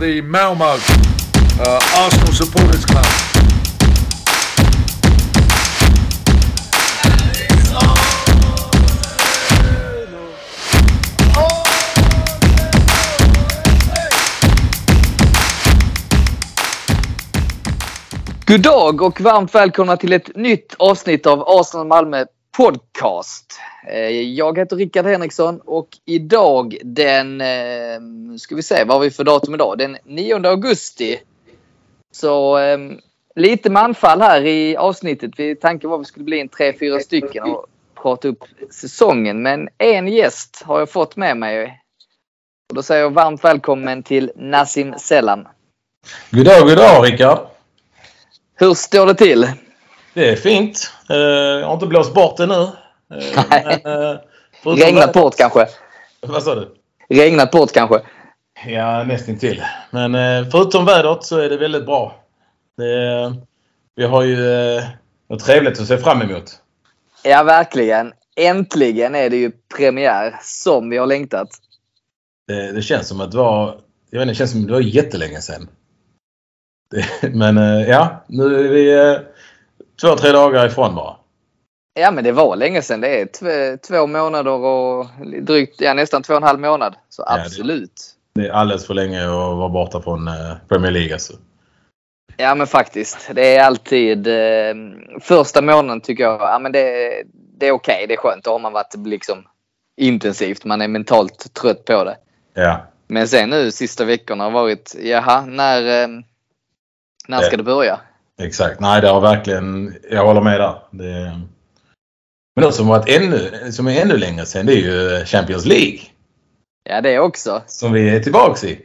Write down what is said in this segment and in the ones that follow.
the Malmo uh, Arsenal Supporters Club. God dag och varmt välkomna till ett nytt avsnitt av Arsenal Malmö Podcast. Eh, Jag heter Rickard Henriksson och idag den, eh, ska vi se, vad har vi för datum idag? Den 9 augusti. Så eh, lite manfall här i avsnittet. Vi Tanken var att vi skulle bli en tre, fyra stycken och prata upp säsongen. Men en gäst har jag fått med mig. Och då säger jag varmt välkommen till Nassim Selam. God dag, god dag Rickard. Hur står det till? Det är fint. Eh, jag har inte blåst bort det nu. Eh, Nej. men, eh, Regnat bort kanske? Vad sa du? Regnat bort kanske? Ja, nästintill. Men förutom vädret så är det väldigt bra. Det, vi har ju något trevligt att se fram emot. Ja, verkligen. Äntligen är det ju premiär som vi har längtat. Det, det känns som att det var... Jag vet inte, det känns som att det var jättelänge sedan. Det, men ja, nu är vi två, tre dagar ifrån bara. Ja, men det var länge sedan. Det är tv- två månader och drygt, ja, nästan två och en halv månad. Så Ja, det- absolut. Det är alldeles för länge att vara borta från eh, Premier League alltså. Ja, men faktiskt. Det är alltid eh, första månaden tycker jag. Ja, men det, det är okej. Det är skönt. Då har man varit liksom intensivt. Man är mentalt trött på det. Ja. Men sen nu sista veckorna har varit, jaha, när, eh, när ska Ja. det börja? Exakt. Nej, det har verkligen... Jag håller med där. Det... Men något som, varit ännu, som är ännu längre sedan det är ju Champions League. Ja, det också. Som vi är tillbaks i.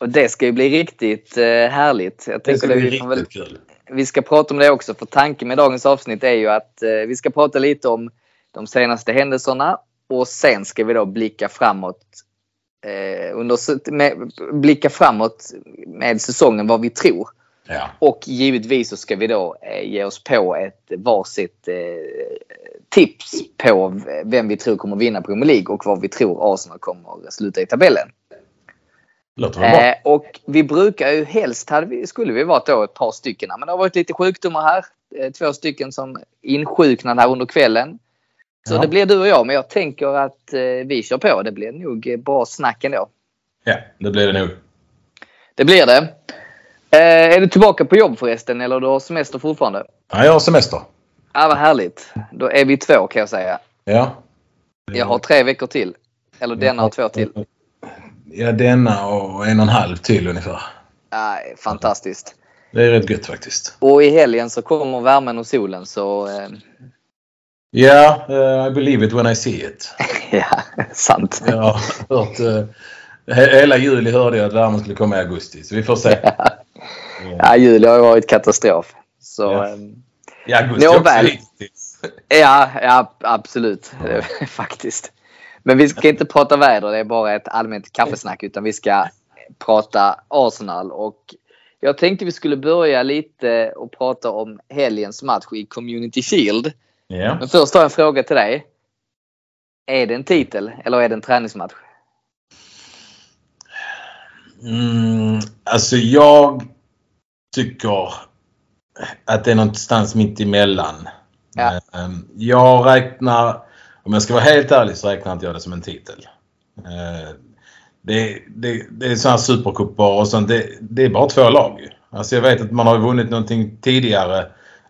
Och det ska ju bli riktigt eh, härligt. Jag Det ska bli riktigt väl, kul. vi ska prata om det också. För tanken med dagens avsnitt är ju att eh, vi ska prata lite om de senaste händelserna. Och sen ska vi då blicka framåt. Eh, under, med, blicka framåt med säsongen vad vi tror. Ja. Och givetvis så ska vi då eh, ge oss på ett varsitt eh, tips på vem vi tror kommer vinna Premier League och vad vi tror Arsenal kommer sluta i tabellen. Låter väl bra? Eh, och vi brukar ju helst, hade vi, skulle vi varit då ett par stycken, men det har varit lite sjukdomar här. Eh, två stycken som insjuknade här under kvällen. Så Ja. det blir du och jag, men jag tänker att eh, vi kör på. Det blir nog bra snack ändå. Ja, det blir det nog. Det blir det. Eh, är du tillbaka på jobb förresten eller du har semester fortfarande? Ja, jag har semester. Ja, vad härligt. Då är vi två kan jag säga. Ja. Jag har tre veckor till. Eller denna och två till. Ja, denna och en och en halv till ungefär. Ja, fantastiskt. Det är rätt gött faktiskt. Och i helgen så kommer värmen och solen så eh, Ja, eh, I believe it when I see it. ja, sant. Jag har hört... he- hela juli hörde jag att värmen skulle komma i augusti, så vi får se. Ja, juli har ju varit katastrof. Så, Ja. ehm, I augusti också ja, ja, absolut. Faktiskt. Men vi ska inte prata väder. Det är bara ett allmänt kaffesnack. Utan vi ska prata Arsenal. Och jag tänkte vi skulle börja lite och prata om helgens match i Community Shield. Ja. Men först har jag en fråga till dig. Är det en titel eller är det en träningsmatch? Mm, alltså jag tycker att det är någonstans mitt emellan. Ja. Ehm, Jag räknar, om jag ska vara helt ärlig så räknar inte jag det som en titel. Ehm, Det, det, det är sådana här supercuper och sånt. Det, det är bara två lag. Alltså jag vet att man har vunnit någonting tidigare.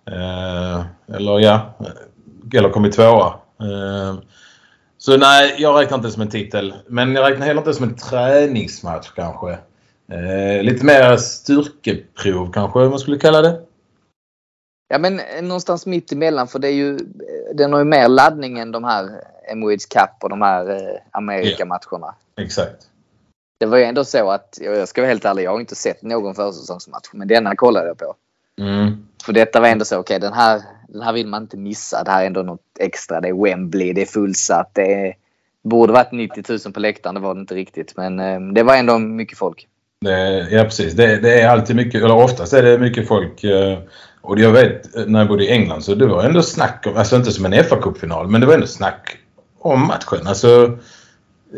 eh, Eller ja, eller kommit tvåa. Ehm, Så nej, jag räknar inte det som en titel. Men jag räknar heller inte det som en träningsmatch kanske. Eh, lite mer styrkeprov kanske man skulle kalla det. Ja men eh, någonstans mitt emellan för det är ju, den har ju mer laddning än de här Emirates Cup och de här eh, Amerikamatcherna. Exakt. Det var ju ändå så att, jag ska vara helt ärlig, jag har inte sett någon försäsongsmatch. Men denna kollade jag på. Mm. För detta var ändå så, okej den, här, den här vill man inte missa. Det här är ändå något extra. Det är Wembley, det är fullsatt. Det är, borde varit 90 000 på läktaren, det var det inte riktigt. Men eh, det var ändå mycket folk. Det, ja precis. Det, det är alltid mycket, eller oftast är det mycket folk. eh, Och jag vet eh, när jag bodde i England så det var ändå snack om, alltså inte som en fa cupfinal men det var ändå snack om matchen. Alltså,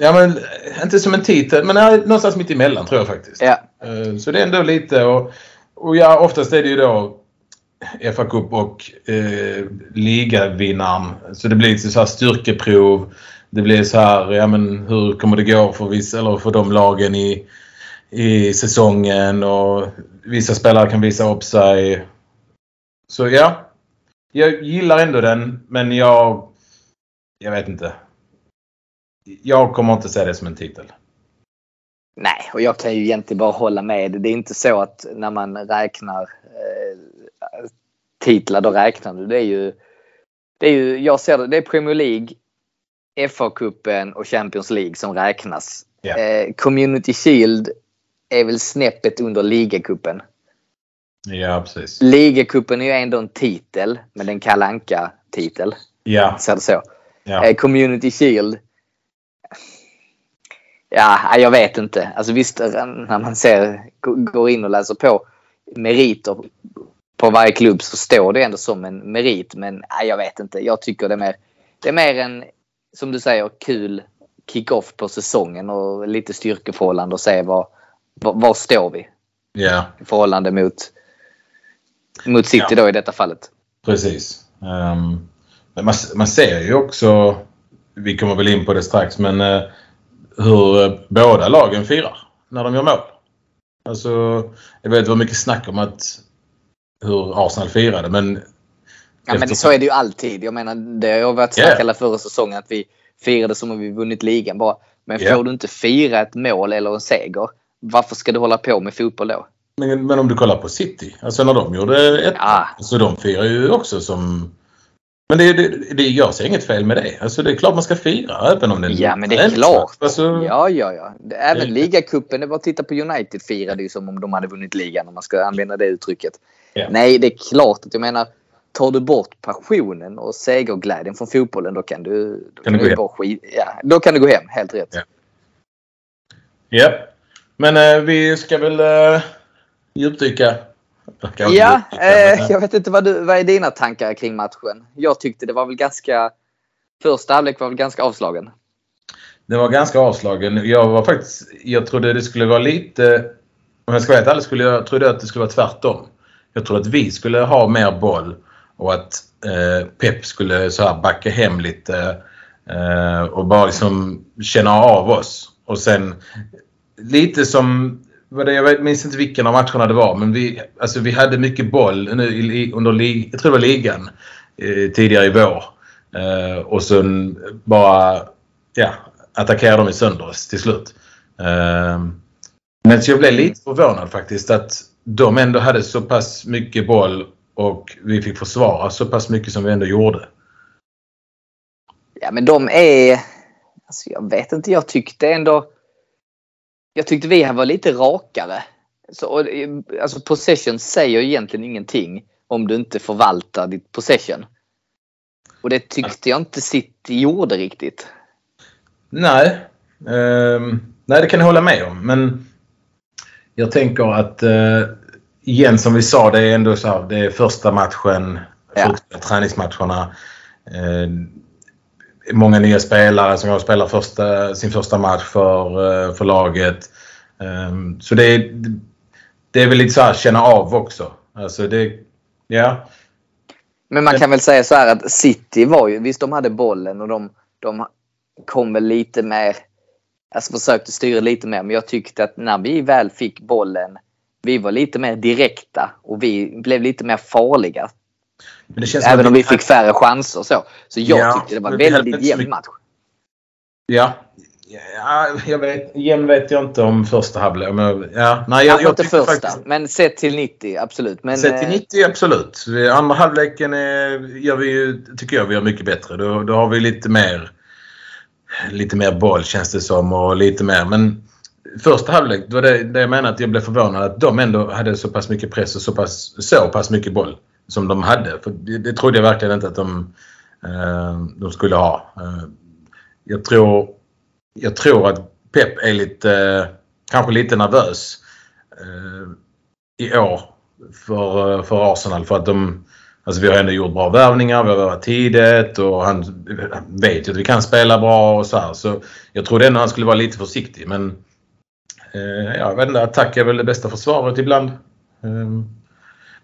ja men inte som en titel men nej, någonstans mitt emellan tror jag faktiskt. Ja, Eh, så det är ändå lite och, och ja, oftast är det ju då FA Cup och eh, ligavinnaren. Så det blir lite så här styrkeprov. Det blir så här, ja men hur kommer det gå för vissa, eller för de lagen i, i säsongen och vissa spelare kan visa upp sig. Så ja, jag gillar ändå den men jag, jag vet inte. Jag kommer inte se det som en titel. Nej, och jag kan ju egentligen bara hålla med. Det är inte så att när man räknar eh, titlar, då räknar du. Det är ju, det är ju, jag ser det, det är Premier League, FA-cupen och Champions League som räknas. Ja. Eh, Community Shield är väl snäppet under ligacupen. Ja, precis. Ligacupen är ju ändå en titel, men en kalanka titel Ja. Så det så. ja. Eh, Community Shield. Ja, jag vet inte. Alltså visst, när man ser, går in och läser på meriter på varje klubb så står det ändå som en merit. Men nej, jag vet inte. Jag tycker det är mer, det är mer en, som du säger, kul kick-off på säsongen och lite styrkeförhållande och se var, var, var står vi ja. i förhållande mot, mot City Ja. då i detta fallet. Precis. Men man, man ser ju också, vi kommer väl in på det strax, men eh, hur eh, båda lagen firar när de gör mål. Alltså, jag vet det var mycket snack om att hur Arsenal firade men... Ja, men så är det ju alltid. Jag menar, det har varit snack hela förra säsongen att vi firade som om vi vunnit ligan bara. Men Ja. får du inte fira ett mål eller en seger, varför ska du hålla på med fotboll då? Men, men om du kollar på City, alltså när de gjorde ett Ja. så de firar ju också som... Men det, det, det, jag ser inget fel med det. Alltså det är klart man ska fira även om det Ja, men det är klart. Alltså, Ja, ja, ja. Även Det- ligacupen, det var att titta på United firade ju som om de hade vunnit ligan om man ska använda det uttrycket. Ja. Nej, det är klart att jag menar, tar du bort passionen och segerglädjen från fotbollen då kan du, då Kan du gå ju hem. bara skit, ja, Då kan du gå hem, helt rätt. Ja. Ja. Men eh, vi ska väl eh, djupdyka. Ja, eh, jag vet inte vad, du, vad är dina tankar kring matchen? Jag tyckte det var väl ganska... Första halvlek var väl ganska avslagen. Den var ganska avslagen. Jag var faktiskt... Jag trodde det skulle vara lite... Om jag ska vara helt ärlig skulle jag trodde att det skulle vara tvärtom. Jag trodde att vi skulle ha mer boll och att eh, Pep skulle så här backa hem lite eh, och bara liksom känna av oss. Och sen lite som... Jag minns inte vilken av matcherna det var men vi, alltså vi hade mycket boll nu i, under jag tror det var ligan eh, tidigare i vår. Eh, och sen bara ja, attackerade de i sönder oss till slut. Eh, men så jag blev lite förvånad faktiskt att de ändå hade så pass mycket boll och vi fick försvara så pass mycket som vi ändå gjorde. Ja, men de är... Alltså jag vet inte, jag tyckte ändå... Jag tyckte vi här var lite rakare. Så, alltså possession säger egentligen ingenting om du inte förvaltar ditt possession. Och det tyckte jag inte City gjorde riktigt. Nej. ehm, nej, det kan jag hålla med om. Men jag tänker att eh, igen som vi sa, det är ändå så här, det är första matchen, Ja. första träningsmatcherna. Eh, många nya spelare som har spelat första, sin första match för, eh, för laget. Ehm, så det är, det är väl lite så här känna av också. Alltså det, ja. Men man kan väl säga så här att City var ju, visst de hade bollen och de, de kom väl lite mer, alltså försökte styra lite mer. Men jag tyckte att när vi väl fick bollen, vi var lite mer direkta och vi blev lite mer farliga. Men det känns som Även om vi fick färre chanser och så. Så jag Ja, tyckte det var hade väldigt jämn mycket- match. Ja. ja jag vet, jämn vet jag inte om första halvlek. men, Ja, nej, jag, jag inte första, faktiskt... men sett till 90 absolut. Men, Sett till eh, 90 absolut. Vi- Andra halvleken är, gör vi ju, tycker jag vi gör mycket bättre. Då, då har vi lite mer lite mer boll känns det som och lite mer. Men första halvlek, det var det, det jag menar att jag blev förvånad att de ändå hade så pass mycket press och så pass, så pass mycket boll som de hade. För det, det trodde jag verkligen inte att de, eh, de skulle ha. Eh, jag, tror, jag tror att Pep är lite, eh, kanske lite nervös eh, i år för, eh, för Arsenal. För att de, alltså vi har ändå gjort bra värvningar, vi har varit tidigt och han vet ju att vi kan spela bra och så här. Så jag trodde ändå han skulle vara lite försiktig men Eh, jag vet inte, attack är väl det bästa försvaret ibland. Ehm,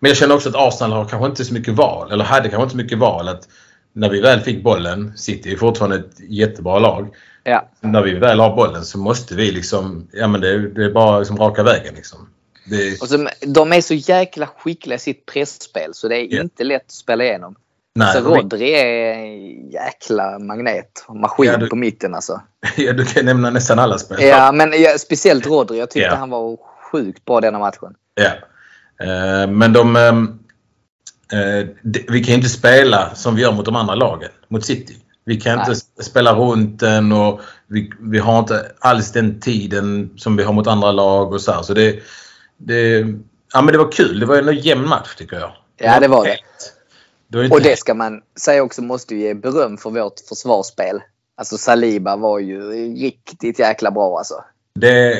men jag känner också att Arsenal har kanske inte så mycket val, eller hade kanske inte så mycket val. att När vi väl fick bollen, City är fortfarande ett jättebra lag. Ja. När vi väl har bollen så måste vi liksom, ja men det, det är bara liksom raka vägen liksom. Det, Och så, de är så jäkla skickliga i sitt pressspel så det är Ja. inte lätt att spela igenom. nej, så de är- Rodri är en jäkla magnet. Maskin Ja, du- på mitten alltså. ja, du kan nämna nästan alla spelare. Ja, men ja, speciellt Rodri. Jag tyckte Ja. han var sjukt bra denna matchen. Ja. Eh, men de... ehm, eh, vi kan inte spela som vi gör mot de andra lagen, mot City. Vi kan Nej. inte s- spela runt den och vi, vi har inte alls den tiden som vi har mot andra lag och så här. Så det, det, ja, men det var kul. Det var en jämn match tycker jag. Ja, det var det. det var Och det ska man säga också måste ju ge beröm för vårt försvarsspel. Alltså Saliba var ju riktigt jäkla bra alltså. det,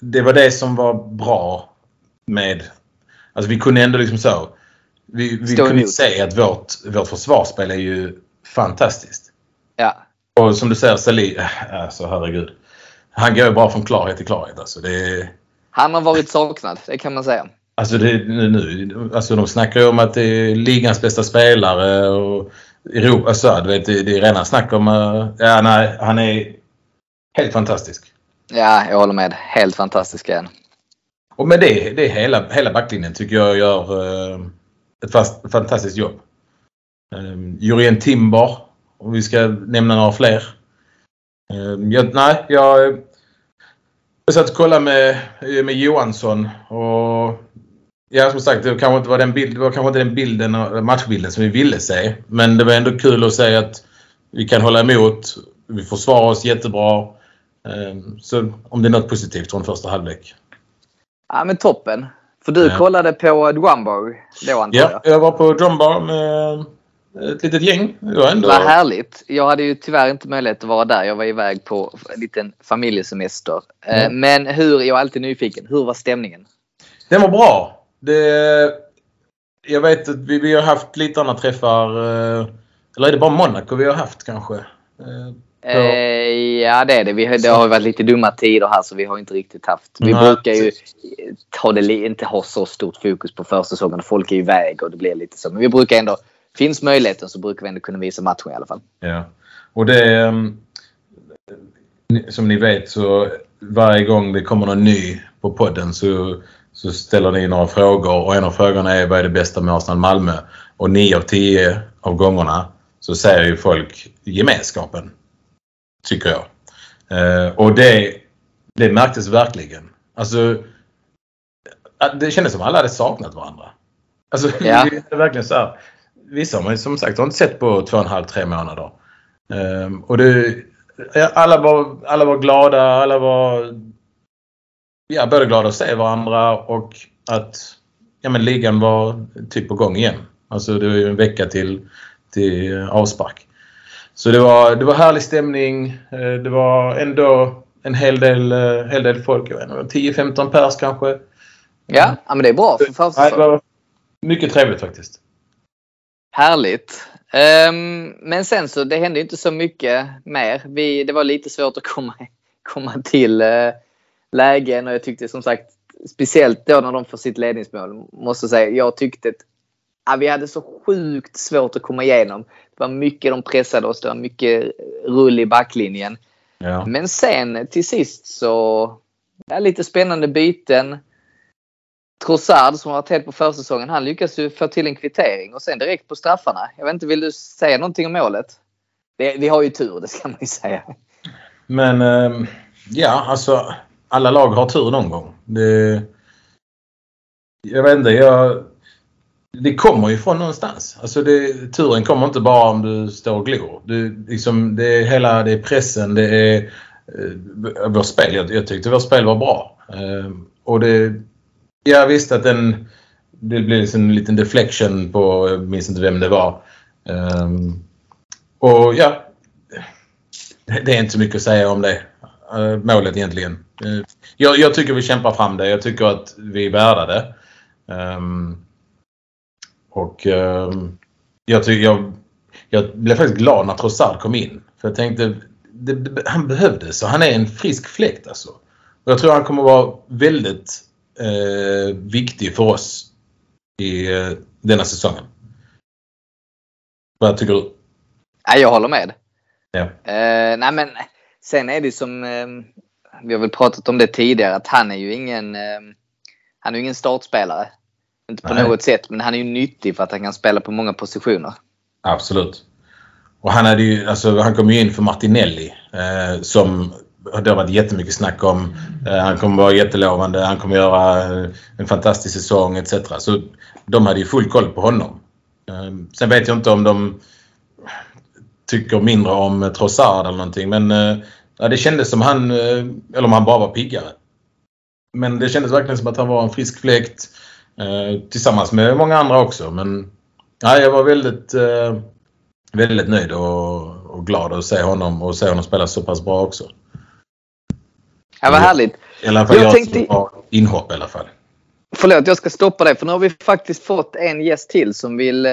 det var det som var bra med... Alltså vi kunde ändå liksom så... Vi, vi kunde emot. se att vårt, vårt försvarsspel är ju fantastiskt. Ja. Och som du säger, Salih, alltså herregud. Han går ju bara från klarhet till klarhet. Alltså, det, Han har varit saknad, det kan man säga. alltså, det, nu, nu, alltså de snackar ju om att det är ligans bästa spelare och Europa, alltså, du vet, det, det är redan snack om... eh, Ja, nej, han är helt fantastisk. Ja, jag håller med. Helt fantastisk igen. Och med det, det är hela, hela backlinjen tycker jag gör eh, ett fast, fantastiskt jobb. Ehm, um, Jurien Timber, om vi ska nämna några fler. Ehm, jag, nej, jag, jag satt och kollade med, med Johansson och Ja, som sagt, det kanske inte var den, bild, det var kanske inte den bilden, matchbilden som vi ville se. Men det var ändå kul att se att vi kan hålla emot. Vi försvarar oss jättebra. Ehm, så om det är något positivt från första halvlek. Ja, men toppen. För du Ja. kollade på Dwumbo då antar Ja, jag? jag var på drumbar med ett litet gäng. Det var ändå... Vad härligt. Jag hade ju tyvärr inte möjlighet att vara där. Jag var iväg på en liten familjesemester. Eh, Mm. Men hur, jag är alltid nyfiken. Hur var stämningen? Den var bra. Det, jag vet att vi, vi har haft lite andra träffar. eh, Eller är det bara Monaco vi har haft kanske? Eh, ja, det är det. Vi, det har varit lite dumma tider här så vi har inte riktigt haft. Vi Nej, brukar ju ta det, inte ha så stort fokus på försäsongen. Folk är iväg och det blir lite så. Men vi brukar ändå, finns möjligheten så brukar vi ändå kunna visa matchen i alla fall. Ja. Och det... ehm, Som ni vet så varje gång det kommer någon ny på podden så, så ställer ni några frågor och en av frågorna är vad är det bästa med Arsenal Malmö? Och 9 av 10 av gångerna så säger ju folk gemenskapen. Tycker jag. Eh, och det, det märktes verkligen. Alltså det kändes som alla hade saknat varandra. Alltså Ja. det är verkligen så här. Vissa har man ju som sagt har inte sett på två och en halv, tre månader. Ehm, och det, alla, var, alla var glada, alla var ja, både glada att se varandra och att ja, men ligan var typ på gång igen. Alltså det var ju en vecka till, till avspark. Så det var, det var härlig stämning. Eh, Det var ändå en hel del, eh, hel del folk. Jag vet inte, 10-15 pers kanske. Ja, ja men det är bra för Nej, det var mycket trevligt faktiskt. Härligt. Ehm, men sen så, det hände inte så mycket mer. Vi, det var lite svårt att komma, komma till uh, lägen och jag tyckte som sagt, speciellt då när de får sitt ledningsmål, måste säga, jag tyckte att ja, vi hade så sjukt svårt att komma igenom. Det var mycket de pressade oss, det var mycket rull i backlinjen. Ja. Men sen till sist så, ja, lite spännande byten. Trossard som har varit helt på försäsongen, han lyckas ju få till en kvittering och sen direkt på straffarna. Jag vet inte, vill du säga någonting om målet? Det, vi har ju tur, det ska man ju säga. Men ehm, ja, alltså alla lag har tur någon gång. Det, jag vet inte, jag, det kommer ju från någonstans. Alltså det, turen kommer inte bara om du står och glor. Du, liksom, det, är hela, det är pressen, det är eh, vårt spel. Jag, jag tyckte vårt spel var bra. Eh, och det, jag visste att den, det blev liksom en liten deflection på, jag minns inte vem det var. Eh, och ja, det är inte så mycket att säga om det. eh, målet egentligen. Eh, jag, jag tycker vi kämpar fram det. Jag tycker att vi är värda det. Ehm, och ehm, jag, tycker jag, jag blev faktiskt glad när Trossard kom in. För jag tänkte, det, det, han behövdes och han är en frisk fläkt alltså. Och jag tror han kommer vara väldigt eh, viktig för oss i eh, denna säsongen. Vad tycker du? Ja, jag håller med. Ja. Eh, nej men sen är det som eh, vi har väl pratat om det tidigare att han är ju ingen eh, han är ju ingen startspelare. Inte på Nej. något sätt men han är ju nyttig för att han kan spela på många positioner. Absolut. Och han, hade ju, alltså, han kom ju in för Martinelli eh, som det har varit jättemycket snack om. Eh, han kommer vara jättelovande, han kommer göra eh, en fantastisk säsong etc. Så de hade ju full koll på honom. Eh, sen vet jag inte om de tycker mindre om Trossard eller någonting men eh, ja, det kändes som han, eh, eller om han bara var piggare. Men det kändes verkligen som att han var en frisk fläkt eh, tillsammans med många andra också. Men ja, jag var väldigt, eh, väldigt nöjd och, och glad att se honom och se honom spela så pass bra också. Ja, vad härligt. I alla fall Jag jag tänkte- inhopp i alla fall. Förlåt, jag ska stoppa dig för nu har vi faktiskt fått en gäst till som vill, eh,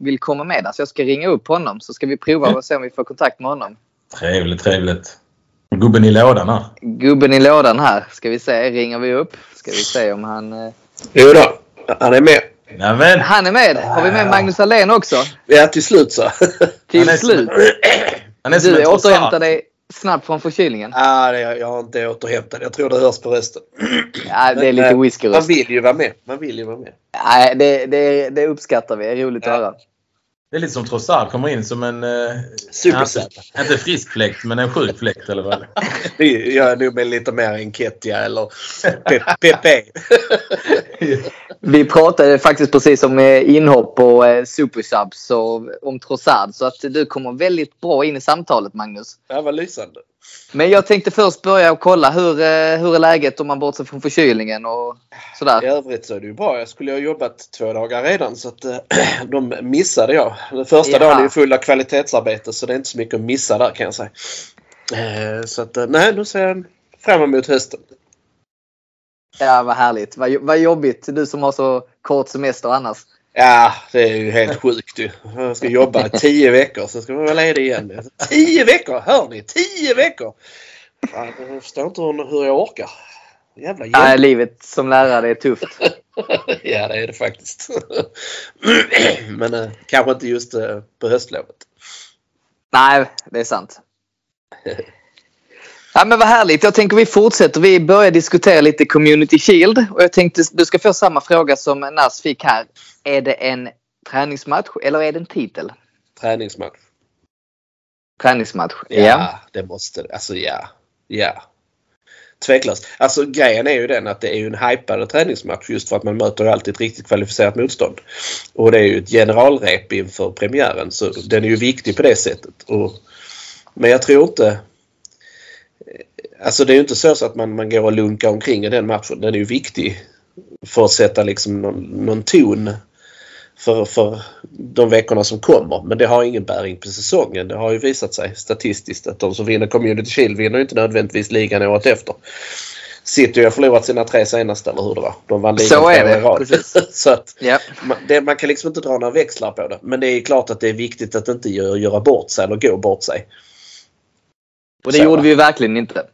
vill komma med. Så jag ska ringa upp honom så ska vi prova och se om vi får kontakt med honom. Trevligt, trevligt. Gubben i lådan här. Gubben i lådan här. Ska vi se, ringer vi upp. Ska vi se om han... eh, Jo då, han är med. Nämen! Han är med! Har vi med Magnus Alén också? Ja, till slut så. Till Han är som- slut. Han är som Du en Trossard. återhämtar dig snabbt från förkylningen. ah, det, jag har inte återhämtat. Jag tror det hörs på rösten. Ja, det är lite eh, Man whiskyröst. vill ju vara med. Man vill ju vara med. Nej, det, det, det uppskattar vi. Det är roligt att Ja. höra. Det är lite som Trossard kommer in som en... Eh, inte, inte frisk fläkt men en sjuk fläkt eller vad Jag är nog med lite mer Enketia eller Pe- Pepe. Vi pratade faktiskt precis om eh, inhopp och eh, supersubs och om Trossard. Så att du kommer väldigt bra in i samtalet Magnus. Det var lysande. Men jag tänkte först börja och kolla hur, eh, hur är läget om man bortser från förkylningen och I sådär. övrigt så är det ju bra. Jag skulle ha jobbat två dagar redan så att eh, de missade jag. Den första Jaha. dagen är ju full av kvalitetsarbete så det är inte så mycket att missa där kan jag säga. Eh, Så att nej, nu ser jag fram emot hösten. Ja, vad härligt. Vad, vad jobbigt. Du som har så kort semester annars. Ja, det är ju helt sjukt ju. Jag ska jobba tio veckor, sen ska man vara ledig igen. Tio veckor! Hör ni? Tio veckor! Jag förstår inte hur hur jag orkar. Jävla Ja, hjälp. livet som lärare är tufft. Ja, det är det faktiskt. Men eh, kanske inte just eh, på höstlovet. Nej, det är sant. Ja, men vad härligt. Jag tänker vi fortsätter. Vi börjar diskutera lite Community Shield. Och jag tänkte du ska få samma fråga som Nas fick här. Är det en träningsmatch eller är det en titel? Träningsmatch. Träningsmatch. Ja, det måste det. Alltså ja. Ja. Tveklöst. Alltså grejen är ju den att det är ju en hypad träningsmatch just för att man möter alltid ett riktigt kvalificerat motstånd. Och det är ju ett generalrep inför premiären så den är ju viktig på det sättet. Och, men jag tror inte... Alltså det är ju inte så, så att man, man går och lunkar omkring i den matchen. Den är ju viktig för att sätta liksom någon, någon ton för, för de veckorna som kommer. Men det har ingen bäring på säsongen. Det har ju visat sig statistiskt att de som vinner Community Shield vinner inte nödvändigtvis ligan året efter. City har förlorat sina tre senaste eller hur det var. De vann ligan Så är det, rad. precis. Så att Ja. man, det, man kan liksom inte dra några växlar på det. Men det är klart att det är viktigt att inte göra, göra bort sig eller gå bort sig. Och det Så, gjorde vi ju verkligen inte.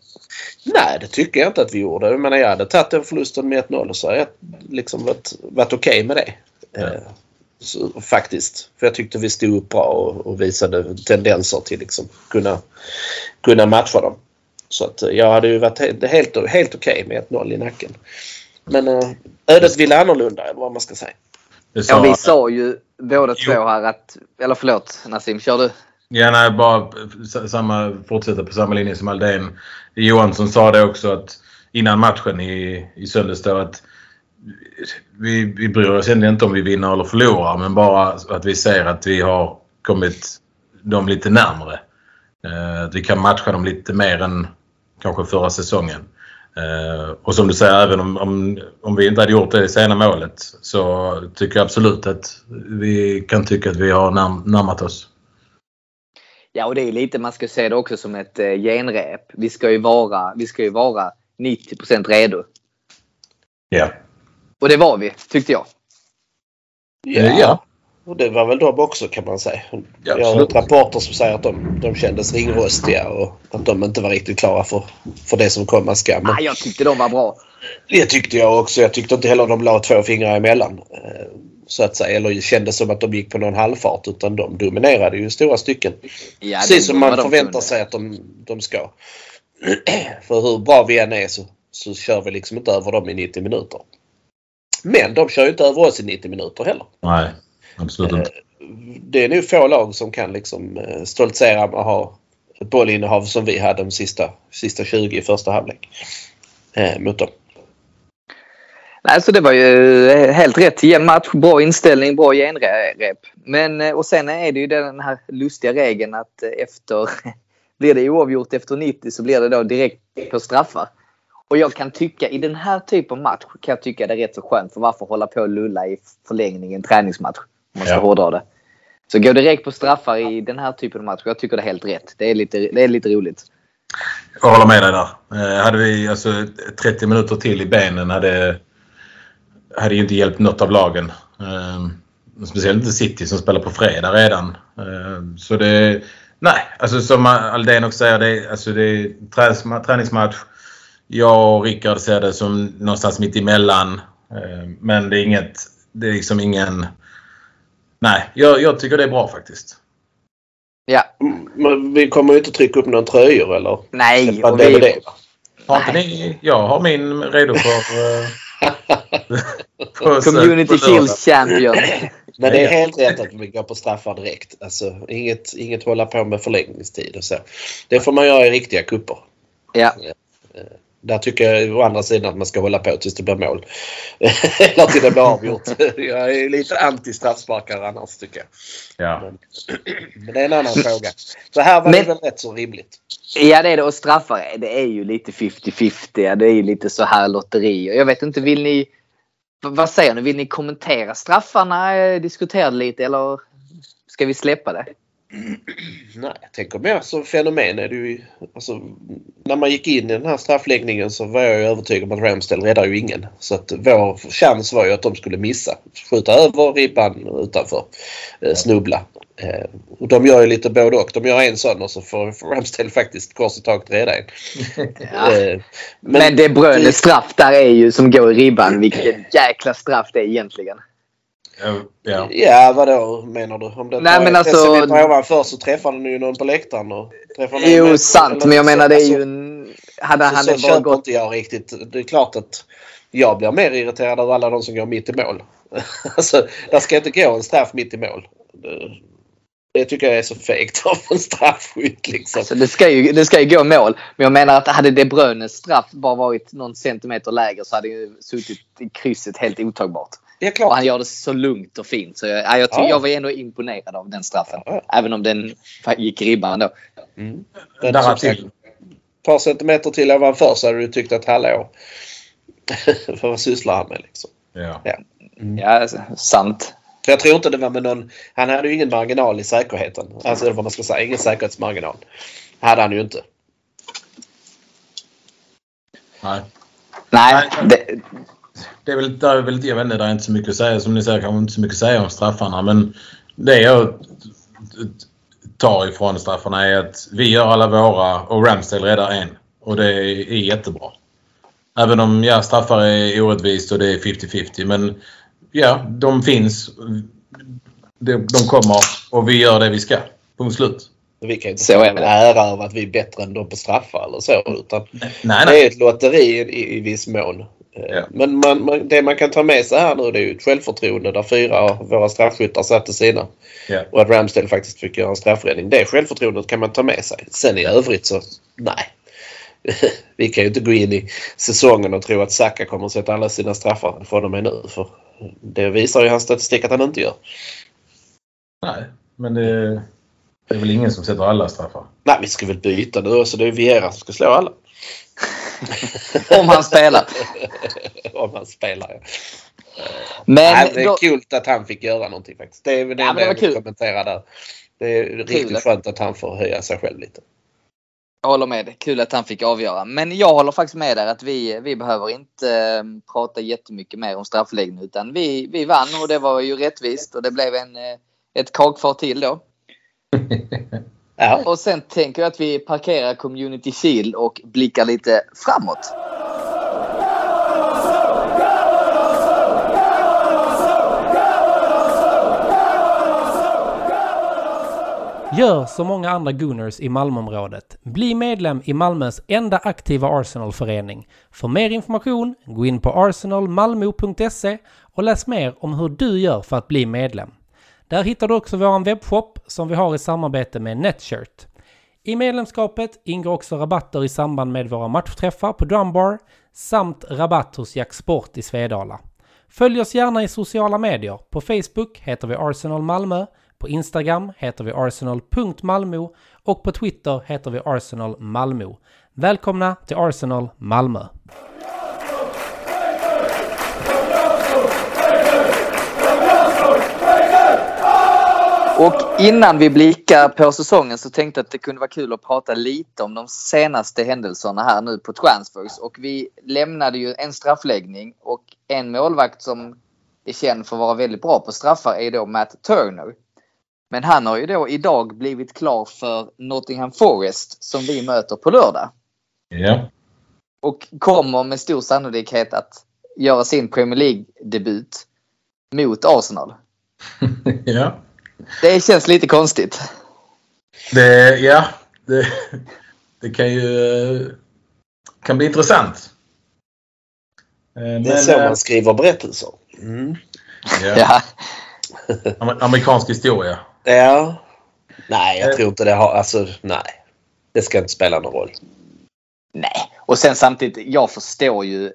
Nej, det tycker jag inte att vi gjorde. Jag menar, jag hade tagit den förlusten med 1-0 och så har jag liksom varit, varit okej med det. Ja. Så, faktiskt. För jag tyckte vi stod upp bra och, och visade tendenser till liksom kunna, kunna matcha dem. Så att eh, jag hade ju varit helt, helt, helt okej med 1-0 i nacken. Men eh, ödet ville annorlunda eller vad man ska säga. Det Ja, sa, vi sa ju båda två här att... Eller förlåt Nassim, kör du? Ja, nej, bara samma, fortsätta på samma linje som Aldén. Johansson sa det också att innan matchen i, i söndags då att vi, vi bryr oss egentligen inte om vi vinner eller förlorar men bara att vi ser att vi har kommit dem lite närmre. Eh, att vi kan matcha dem lite mer än kanske förra säsongen. Eh, och som du säger, även om, om, om vi inte hade gjort det sena målet så tycker jag absolut att vi kan tycka att vi har närm- närmat oss. Ja, och det är lite, man ska se det också som ett eh, genrep. Vi ska ju vara, vi ska ju vara 90% redo. Ja. Och det var vi, tyckte jag. Ja. Och det var väl de också kan man säga. Ja, Jag har hört rapporter som säger att de, de kändes ringrostiga och att de inte var riktigt klara för, för det som komma skall. Men Ah, jag tyckte de var bra. det tyckte jag också. Jag tyckte inte heller de la två fingrar emellan. eh, Så att säga. Eller kändes som att de gick på någon halvfart utan de dominerade ju stora stycken. Ja, Precis som man förväntar sig att de, de ska. För hur bra vi än är så, så kör vi liksom inte över dem i 90 minuter. Men de kör ju inte över oss i 90 minuter heller. Nej, absolut inte. Det är nog få lag som kan liksom eh, stoltsera med att ha ett bollinnehav som vi hade de sista, sista 20 i första halvlek. Eh, mot dem. Nej, så det var ju eh, helt rätt. Jämn match, bra inställning, bra genrep. Men, eh, och sen är det ju den här lustiga regeln att eh, efter... Blir det oavgjort efter 90 så blir det då direkt på straffar. Och jag kan tycka i den här typen av match kan jag tycka det är rätt så skönt. För varför hålla på och lulla i förlängning i en träningsmatch? Om man ska Ja. hårdra det. Så gå direkt på straffar i den här typen av match. Jag tycker det är helt rätt. Det är lite, det är lite roligt. Jag håller med dig där. Eh, hade vi alltså 30 minuter till i benen hade, hade ju inte hjälpt något av lagen. Eh, speciellt inte City som spelar på fredag redan. Eh, så det... Nej, alltså som Aldén också säger, det alltså det är träningsma- träningsmatch. Jag och Rickard ser det som någonstans mitt emellan. Eh, men det är inget... Det är liksom ingen... Nej, jag, jag tycker det är bra faktiskt. Ja. Men vi kommer ju inte trycka upp några tröjor eller Nej. Och vi, va? Har ni, jag har min redo för... eh, på- community. Shield Champion. Men det är helt rätt att vi går på straffar direkt. Alltså inget, inget hålla på med förlängningstid och så. Det får man göra i riktiga kupper. Ja. Där tycker jag å andra sidan att man ska hålla på tills det blir mål. Eller till det blir avgjort. Jag är lite anti straffsparkar annars tycker jag. Ja. Men, men det är en annan fråga. Så här var det Men- väl rätt så rimligt. Ja det är det och straffar det är ju lite 50-50. Det är ju lite så här lotterier. Jag vet inte, vill ni... Vad säger ni? Vill ni kommentera straffarna? Eh, Diskutera lite eller ska vi släppa det? Nej, jag tänker mer som fenomen är det ju... Alltså, när man gick in i den här straffläggningen så var jag ju övertygad om att Ramsdale räddar ju ingen. Så att vår chans var ju att de skulle missa. Skjuta över ribban utanför. Eh, snubbla. Eh, och de gör ju lite både och. De gör en sån och så får Ramsdale faktiskt kors i taget rädda en. Ja. Eh, Men, det Brönes straff där är ju som går i ribban. Vilket jäkla straff det är egentligen. Ja. Ja, vadå menar du? Om det Nej, tar men en alltså- decimeter ovanför så träffar den ju någon på läktaren. Och träffar Jo, med- sant. eller Men jag så. menar det är Alltså, ju en... Hade Så, han så bara köper gått... inte jag riktigt. Det är klart att jag blir mer irriterad av alla de som går mitt i mål. alltså, där ska inte gå en straff mitt i mål. Det, det tycker jag är så fegt av en straffskytt liksom. Alltså, det, ska ju, det ska ju gå mål. Men jag menar att hade De Bruynes straff bara varit någon centimeter lägre så hade ju suttit i krysset helt otagbart. Ja, Och klart. han gör det så lugnt och fint. Så jag, ja, jag, ty- Ja. jag var ändå imponerad av den straffen. Ja. Även om den gick ribban då. Mm. Där till. ett par centimeter till ovanför så hade du tyckt att hallå. För vad sysslar han med liksom? Ja. Ja, alltså, sant. För jag tror inte det var med någon... Han hade ju ingen marginal i säkerheten. Alltså vad man ska säga. Ingen säkerhetsmarginal. Hade han ju inte. Nej. Nej, Nej. det, Det är väl, där är väl, jag vet inte, det är inte så mycket att säga. Som ni säger kanske inte så mycket att säga om straffarna. Men det jag tar ifrån straffarna är att vi gör alla våra och Ramsdale räddar en. Och det är, jättebra. Även om ja, straffar är orättvist och det är 50-50. Men ja, de finns. De, kommer och vi gör det vi ska. Punkt slut. Vi kan inte är en det. ära av att vi är bättre än dem på straffar eller så. Utan Nej, det nej. är ett lotteri i, i viss mån. Eh, Ja. Men man, man, det man kan ta med sig här nu det är ju ett självförtroende där fyra av våra straffskyttar satte sina. Ja. Och att Ramsdale faktiskt fick göra en straffräddning. Det självförtroendet kan man ta med sig. Sen i övrigt så nej. Vi kan ju inte gå in i säsongen och tro att Saka kommer att sätta alla sina straffar från och med nu. För det visar ju hans statistik att han inte gör. nej. Men det, det är väl ingen som sätter alla straffar. Nej, vi ska väl byta nu så det är Viera som ska slå alla. om han spelar. Om han spelar ja. Men Nej, det är då, kul att han fick göra någonting faktiskt. Det är väl det Ja, det jag vill kommentera där. Det är riktigt Kul. skönt att han får höja sig själv lite. Jag håller med. Kul att han fick avgöra. Men jag håller faktiskt med där att vi, vi behöver inte eh, prata jättemycket mer om straffläggning utan vi, vi vann och det var ju rättvist och det blev en, eh, ett kakfart till då. Ja. Och sen tänker jag att vi parkerar Community Shield och blickar lite framåt. Gör som många andra Gooners i Malmöområdet. Bli medlem i Malmös enda aktiva Arsenal-förening. För mer information, gå in på arsenalmalmo.se och läs mer om hur du gör för att bli medlem. Där hittar du också vår webbshop som vi har i samarbete med Netshirt. I medlemskapet ingår också rabatter i samband med våra matchträffar på Drumbar samt rabatt hos Jack Sport i Svedala. Följ oss gärna i sociala medier. På Facebook heter vi Arsenal Malmö, på Instagram heter vi arsenal.malmo och på Twitter heter vi Arsenal Malmö. Välkomna till Arsenal Malmö! Och innan vi blickar på säsongen så tänkte jag att det kunde vara kul att prata lite om de senaste händelserna här nu på transfers. Och vi lämnade ju en straffläggning och en målvakt som är känd för att vara väldigt bra på straffar är då Matt Turner. Men han har ju då idag blivit klar för Nottingham Forest som vi möter på lördag. Ja. Och kommer med stor sannolikhet att göra sin Premier League-debut mot Arsenal. ja. Det känns lite konstigt. Det, ja. Det, det kan ju kan bli intressant. Eh, Det är så man skriver berättelser. Mm. ja. Ja. Amer- Amerikansk historia. Ja. Nej, jag Eh. tror inte det har... Alltså, nej. Det ska inte spela någon roll. Nej, och sen samtidigt, jag förstår ju.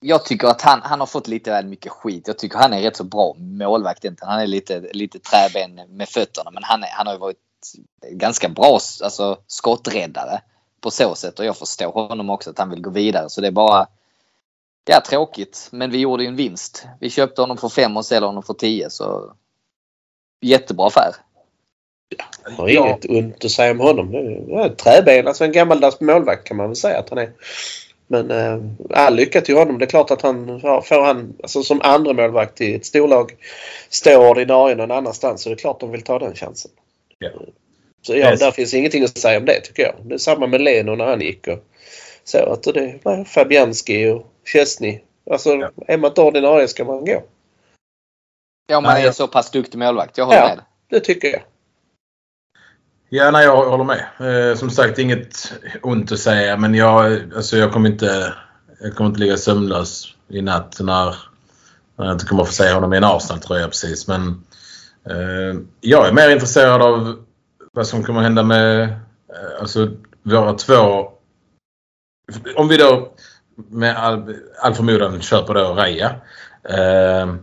Jag tycker att han, han har fått lite väl mycket skit. Jag tycker han är rätt så bra målvakt egentligen. Han är lite, lite träben med fötterna men han, är, han har ju varit ganska bra alltså, skotträddare på så sätt och jag förstår honom också att han vill gå vidare så det är bara Ja, tråkigt. Men vi gjorde ju en vinst. Vi köpte honom för fem och säljer honom för tio så jättebra affär. Jag har inget ont att säga om honom. Träben, alltså en gammaldags målvakt kan man väl säga att han är. Men eh, all lycka till honom. Det är klart att han får han alltså som andra målvakt i ett storlag stå ordinarie någon annanstans så det är klart de vill ta den chansen. Ja. Så ja, Yes. där finns ingenting att säga om det tycker jag. Det är samma med Leno när han gick. Och så att det var Fabianski och Chesney. Alltså Ja. är man inte ordinarie ska man gå. Ja, man är så pass duktig målvakt. Jag håller Ja. med. Det tycker jag. Ja, nej, jag håller med. Eh, som sagt, inget ont att säga men jag, alltså, jag kommer inte jag kommer inte ligga sömnlös i natt när, när jag inte kommer få se honom i en Arsenal-tröja precis. Men eh, jag är mer intresserad av vad som kommer hända med eh, alltså, våra två... Om vi då med all, all förmodan köper då Raja. Eh,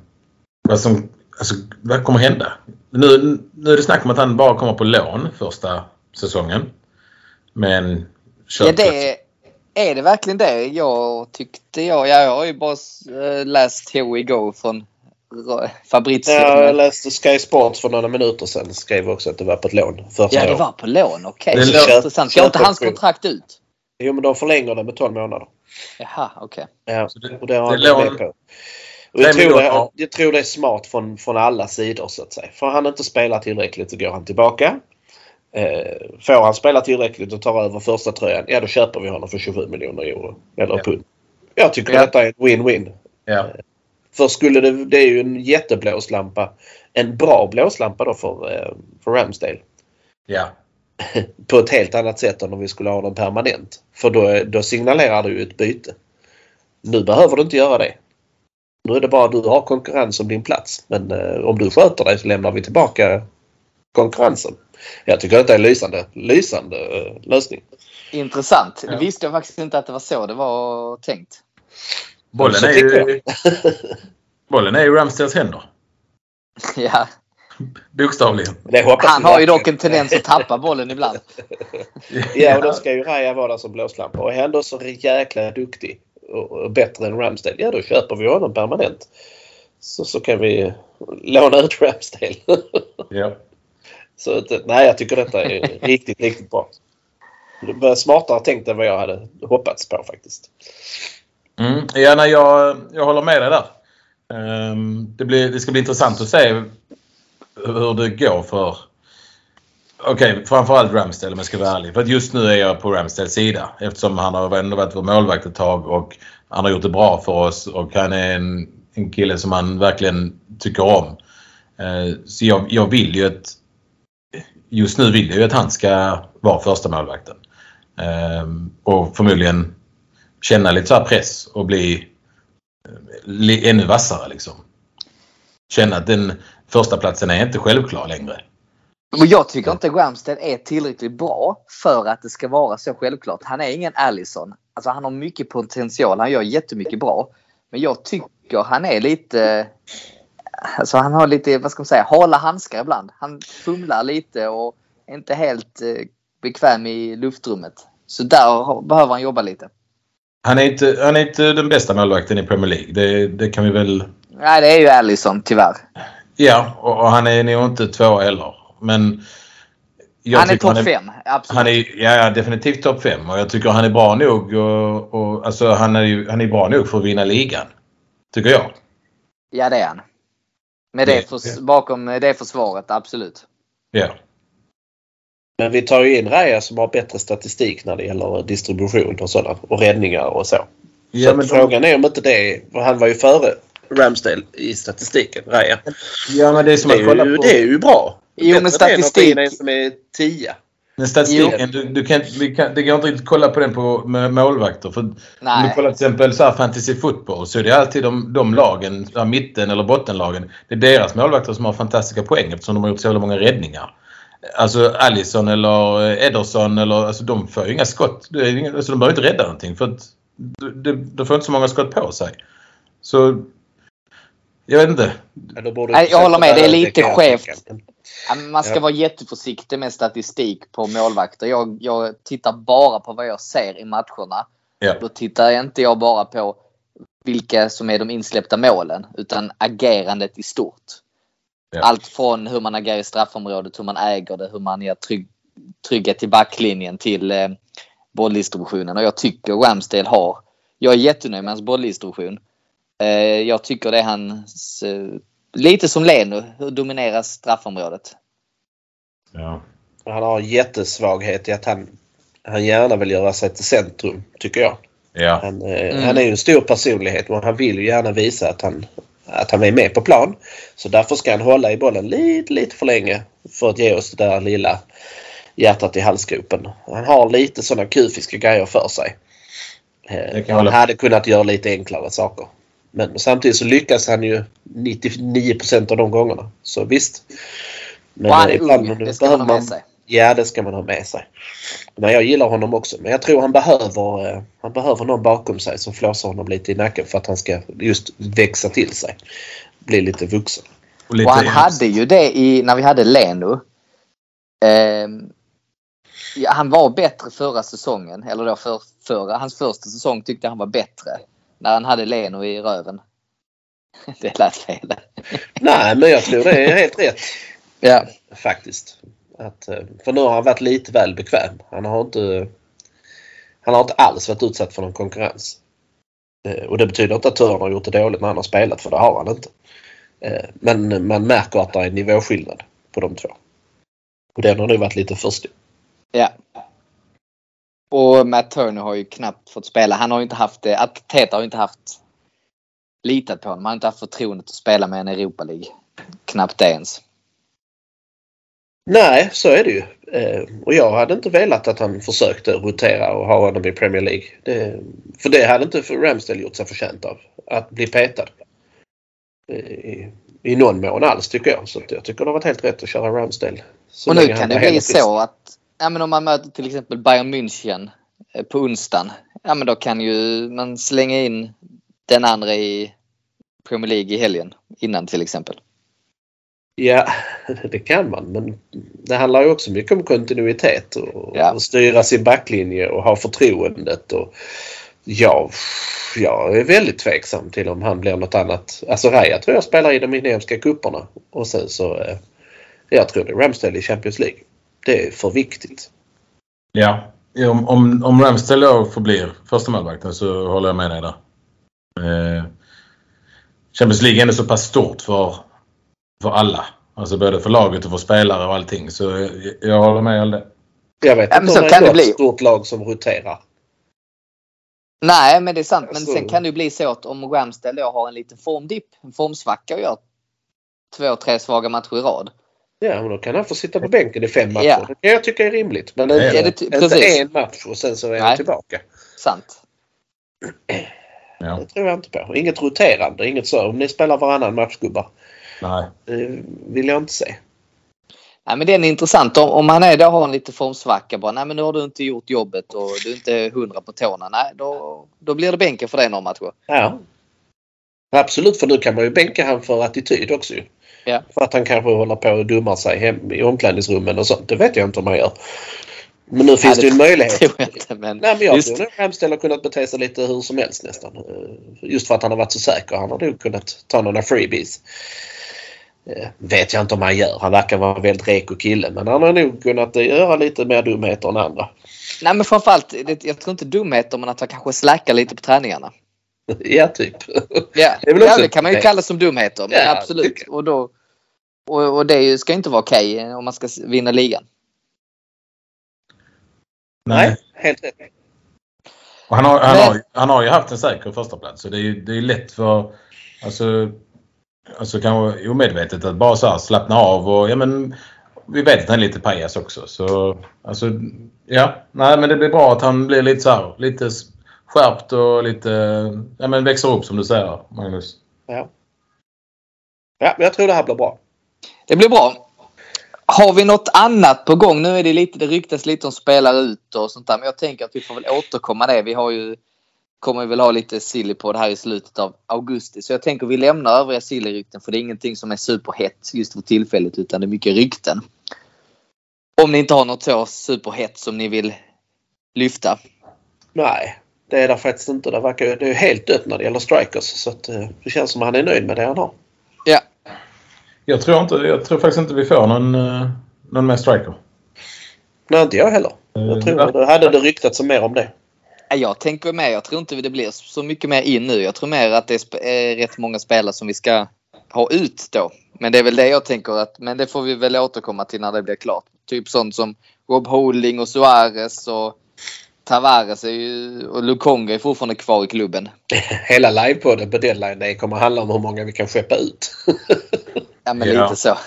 vad som alltså, vad kommer hända? Nu, nu är det snack om att han bara kommer på lån första säsongen. Men Ja, det, är det verkligen det? Jag tyckte jag. Ja, jag har ju bara eh, läst Here We Go från Fabrizio. Ja, jag läste Sky Sports för några minuter sedan. Skrev också att det var på ett lån. Första Ja, det var på lån. Okej. Det är Det är intressant. Går inte hans kontrakt ut? Jo, men de förlänger det med 12 månader. Jaha, okej. Ja, Så det- och det har det han är gått lån- med på. Och jag, tror det, jag tror det är smart från, från alla sidor så att säga. Får han inte spela tillräckligt så går han tillbaka. Eh, får han spela tillräckligt och tar över första tröjan, ja då köper vi honom för 27 miljoner euro. Eller Ja. pund. Jag tycker Ja. detta är en win-win. Ja. För skulle det, det är ju en jätteblåslampa. En bra blåslampa då för, eh, för Ramsdale. ja. På ett helt annat sätt än om vi skulle ha den permanent. För då, då signalerar du ett byte. Nu behöver du inte göra det. Nu är det bara att du har konkurrens om din plats. Men eh, om du sköter dig så lämnar vi tillbaka konkurrensen. Jag tycker detta är en lysande, lysande eh, lösning. Intressant. Ja. Det visste jag faktiskt inte att det var så det var tänkt. Bollen är ju, bollen är i Ramsdales händer. Ja. Bokstavligen. Det Han har ju dock en tendens att tappa bollen ibland. Ja, och då ska ju Raja vara där som blåslampa. Och är han då så jäkla duktig och, bättre än Ramsdale, ja då köper vi honom permanent. Så, så kan vi låna ut Ramsdale. Ja. så nej, jag tycker detta är riktigt, riktigt bra. Det var smartare tänkt än vad jag hade hoppats på faktiskt. Mm. Ja, nej, jag, jag håller med dig där. Ehm, det, blir, det ska bli intressant att se hur det går för Okej, okay, framförallt Ramsdale om jag ska vara ärlig. För att just nu är jag på Ramsdales sida eftersom han har ändå varit vår målvakt ett tag och han har gjort det bra för oss och han är en, en kille som man verkligen tycker om. Eh, så jag, jag vill ju att... Just nu vill jag ju att han ska vara första målvakten. Ehm, och förmodligen känna lite så press och bli eh, ännu vassare liksom. Känna att den första platsen är inte självklar längre. Och jag tycker inte Ramsdale är tillräckligt bra för att det ska vara så självklart. Han är ingen Allison. Alltså han har mycket potential. Han gör jättemycket bra. Men jag tycker han är lite... Alltså han har lite, vad ska man säga, hala handskar ibland. Han fumlar lite och är inte helt eh, bekväm i luftrummet. Så där behöver han jobba lite. Han är inte, han är inte den bästa målvakten i Premier League. Det, det kan vi väl... Nej, det är ju Allison tyvärr. Ja, och, och han är nog inte två heller. Men... han är topp fem, absolut. Han är, ja, definitivt topp fem. Och jag tycker han är bra nog. Och, och, alltså, han, är han är bra nog för att vinna ligan. Tycker jag. Ja, det är han. Med det, för, bakom det försvaret, absolut. Ja. Men vi tar ju in Raja som har bättre statistik när det gäller distribution och sådana och räddningar och så. Ja, så men frågan är om inte det... Han var ju före Ramsdale i statistiken, Raja. Ja men det är som det att kolla ju, på... Det är ju bra. Jo men statistik... En som är 10. Men statistiken, du, du kan, vi kan, det går inte riktigt att kolla på den på med målvakter. För Nej. Om du kollar till exempel så här fantasy football så är det alltid de, de lagen, mitten eller bottenlagen. Det är deras målvakter som har fantastiska poäng eftersom de har gjort så många räddningar. Alltså Allison eller Ederson eller alltså de får ju inga skott. Alltså, de behöver inte rädda någonting för att de, de får inte så många skott på sig. Så jag vet inte. Nej, jag håller med. Det är lite skevt. Man ska ja. vara jätteförsiktig med statistik på målvakter. Jag, jag, tittar bara på vad jag ser i matcherna. Ja. Då tittar inte jag bara på vilka som är de insläppta målen utan agerandet i stort. Ja. Allt från hur man agerar i straffområdet, hur man äger det, hur man ger trygg, trygghet till backlinjen till eh, bolldistributionen. Och jag tycker Ramsdale har... Jag är jättenöjd med hans bolldistribution. Eh, jag tycker det är hans... Eh, lite som Leno, hur domineras straffområdet. Ja. Han har jättesvaghet i att han, han gärna vill göra sig till centrum, tycker jag. Ja. Han, eh, mm. han är ju en stor personlighet men han vill ju gärna visa att han, att han är med på plan. Så därför ska han hålla i bollen lite, lite för länge för att ge oss det där lilla hjärtat i halsgropen. Han har lite sådana kufiska grejer för sig. Han hade kunnat göra lite enklare saker. Men samtidigt så lyckas han ju 99% av de gångerna. Så visst. Men och han är ung. Det ska man ha med sig. Ja, det ska man ha med sig. Men jag gillar honom också. Men jag tror han behöver, eh, han behöver någon bakom sig som flåsar honom lite i nacken för att han ska just växa till sig. Bli lite vuxen. Och, lite och han hade ju det i, när vi hade Leno. Eh, ja, han var bättre förra säsongen. Eller då för, förra. Hans första säsong tyckte han var bättre när han hade Leno i röven. Det lät fel. Nej, men jag tror det är helt rätt. ja. Faktiskt. Att, eh, för nu har han varit lite väl bekväm. Han har inte han har inte alls varit utsatt för någon konkurrens. Eh, och det betyder inte att Törn har gjort det dåligt när han har spelat, för det har han inte. Eh, men man märker att det är en nivåskillnad på de två. Och den har nu varit lite för stor. Ja. Och Matt Turner har ju knappt fått spela. Han har ju inte haft det. Teta har ju inte haft litat på honom. Han har inte haft förtroendet att spela med en Europa League. Knappt det ens. Nej, så är det ju. Eh, och jag hade inte velat att han försökte rotera och ha honom i Premier League. Det, för det hade inte Ramsdale gjort sig förtjänt av. Att bli petad. Eh, I, I någon mån alls tycker jag. Så jag tycker det har varit helt rätt att köra Ramsdale. och nu kan det bli så att ja, men om man möter till exempel Bayern München eh, på onsdagen. Ja men då kan ju man slänga in den andra i Premier League i helgen innan till exempel. Ja, det kan man men det handlar ju också mycket om kontinuitet och, ja. och styra sin backlinje och ha förtroendet. Och, ja, jag är väldigt tveksam till om han blir något annat. Alltså Raja tror jag spelar i de inhemska kupperna och sen så jag tror det är Ramsdale i Champions League det är för viktigt. Ja. om, om, om Ramsdale då förblir första målvakten så håller jag med dig där. Eh, Champions League är ändå så pass stort för, för alla. Alltså både för laget och för spelare och allting. Så jag, jag håller med om det. Jag vet inte så om det kan är bli. stort lag som roterar. Nej, men det är sant. Men sen kan det ju bli så att om Ramsdale då har en liten formdipp, en formsvacka och gör två, tre svaga matcher i rad. Ja, men då kan han få sitta på bänken i fem matcher. Ja. Det kan jag tycka är rimligt. Men Ja, inte, det inte precis. en match och sen så är han Nej. tillbaka. Sant. Ja. Det tror jag inte på. Inget roterande. Inget så. Om ni spelar varannan match gubbar. Nej. Det vill jag inte se. Nej, men den är intressant. Om, om han är då har en lite formsvacka bara. Nej, men nu har du inte gjort jobbet och du är inte hundra på tårna. Nej, då, då blir det bänken för dig några matcher. Ja. Absolut, för nu kan man ju bänka han för attityd också Ja. För att han kanske håller på och dummar sig hem i omklädningsrummen och sånt. Det vet jag inte om han gör. Men nu finns det det ju en möjlighet. tror jag inte, men Nej, men jag just- tror Ramsdale har kunnat bete sig lite hur som helst nästan. Just för att han har varit så säker. Han har nog kunnat ta några freebies. Eh, vet jag inte om han gör. Han verkar vara en väldigt reko kille. Men han har nog kunnat eh, göra lite mer dumheter än andra. Nej, men framförallt, jag tror inte dumheter men att han kanske slackar lite på träningarna. Ja, typ. Ja, Det ja det kan man ju kalla som dumheter. Men Ja, absolut. Och, då, och, och det ska inte vara okej eh, om man ska vinna ligan. Nej, helt rätt. Och han, har, han, Men- har, han har ju haft en säker första plats så det är ju det är lätt för alltså, alltså kanske omedvetet att bara så här slappna av och ja men vi vet att han är lite pajas också så alltså ja nej men det blir bra att han blir lite så här lite skärpt och lite ja men växer upp som du säger Magnus. Ja. ja, men jag tror det här blir bra. Det blir bra. Har vi något annat på gång? Nu är det lite, det ryktas lite om spelare ut och sånt där. Men jag tänker att vi får väl återkomma det. Vi har ju, kommer väl ha lite silly på det här i slutet av augusti. Så jag tänker vi lämnar övriga silly-rykten för det är ingenting som är superhett just för tillfället utan det är mycket rykten. Om ni inte har något så superhett som ni vill lyfta. Nej, det är det faktiskt inte. Det, verkar, det är ju helt dött när det gäller strikers. Så att, eh, det känns som att han är nöjd med det han har. Ja, Jag tror inte, jag tror faktiskt inte vi får någon, eh, någon mer striker. Nej, inte jag heller. Jag tror Ja. det hade det ryktats mer om det. Ja, Jag tänker med. Jag tror inte det blir så mycket mer in nu. Jag tror mer att det är rätt många spelare som vi ska ha ut då. Men det är väl det jag tänker att, men det får vi väl återkomma till när det blir klart. Typ sånt som Rob Holding och Suarez och Tavares är ju, och Lukonga är fortfarande kvar i klubben. Hela livepodden på deadline day kommer handla om hur många vi kan skeppa ut. Ja men Ja. lite så.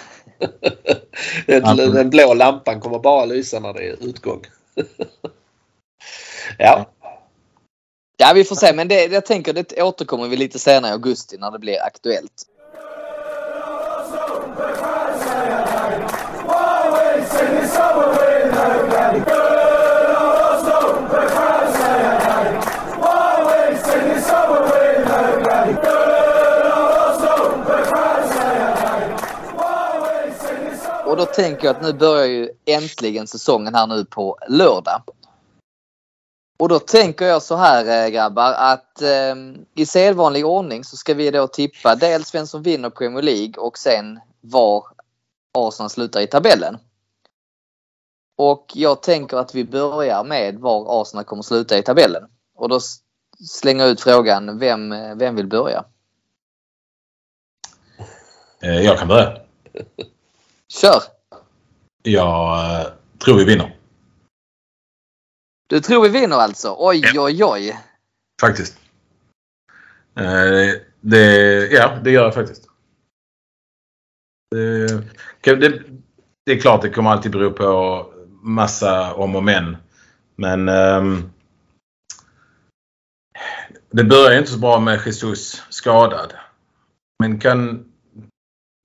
den, den blå lampan kommer bara lysa när det är utgång. ja, Ja vi får se men det, jag tänker det återkommer vi lite senare i augusti när det blir aktuellt. Och då tänker jag att nu börjar ju äntligen säsongen här nu på lördag. Och då tänker jag så här eh, grabbar att eh, i sedvanlig ordning så ska vi då tippa dels vem som vinner Premier League och sen var Arsenal slutar i tabellen. Och jag tänker att vi börjar med var Arsenal kommer sluta i tabellen. Och då slänger jag ut frågan, vem, eh, vem vill börja? Eh, Jag kan börja. Kör! Jag eh, tror vi vinner. Du tror vi vinner alltså? Oj, oj, oj. Faktiskt. Eh, Det, ja, det gör jag faktiskt. Det, kan- det, det är klart det kommer alltid bero på massa om och men. Men ehm, det börjar inte så bra med Jesus skadad. Men kan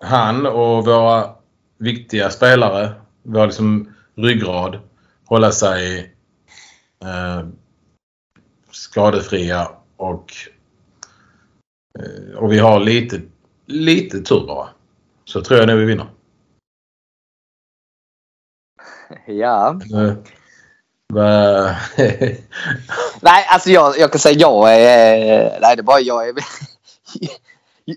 han och våra viktiga spelare, vår liksom ryggrad, hålla sig eh, skadefria och, eh, och vi har lite, lite tur bara. Så tror jag nu vi vinner. Ja. Eh, Nej, alltså jag, jag kan säga jag är... Nej, det är bara jag är...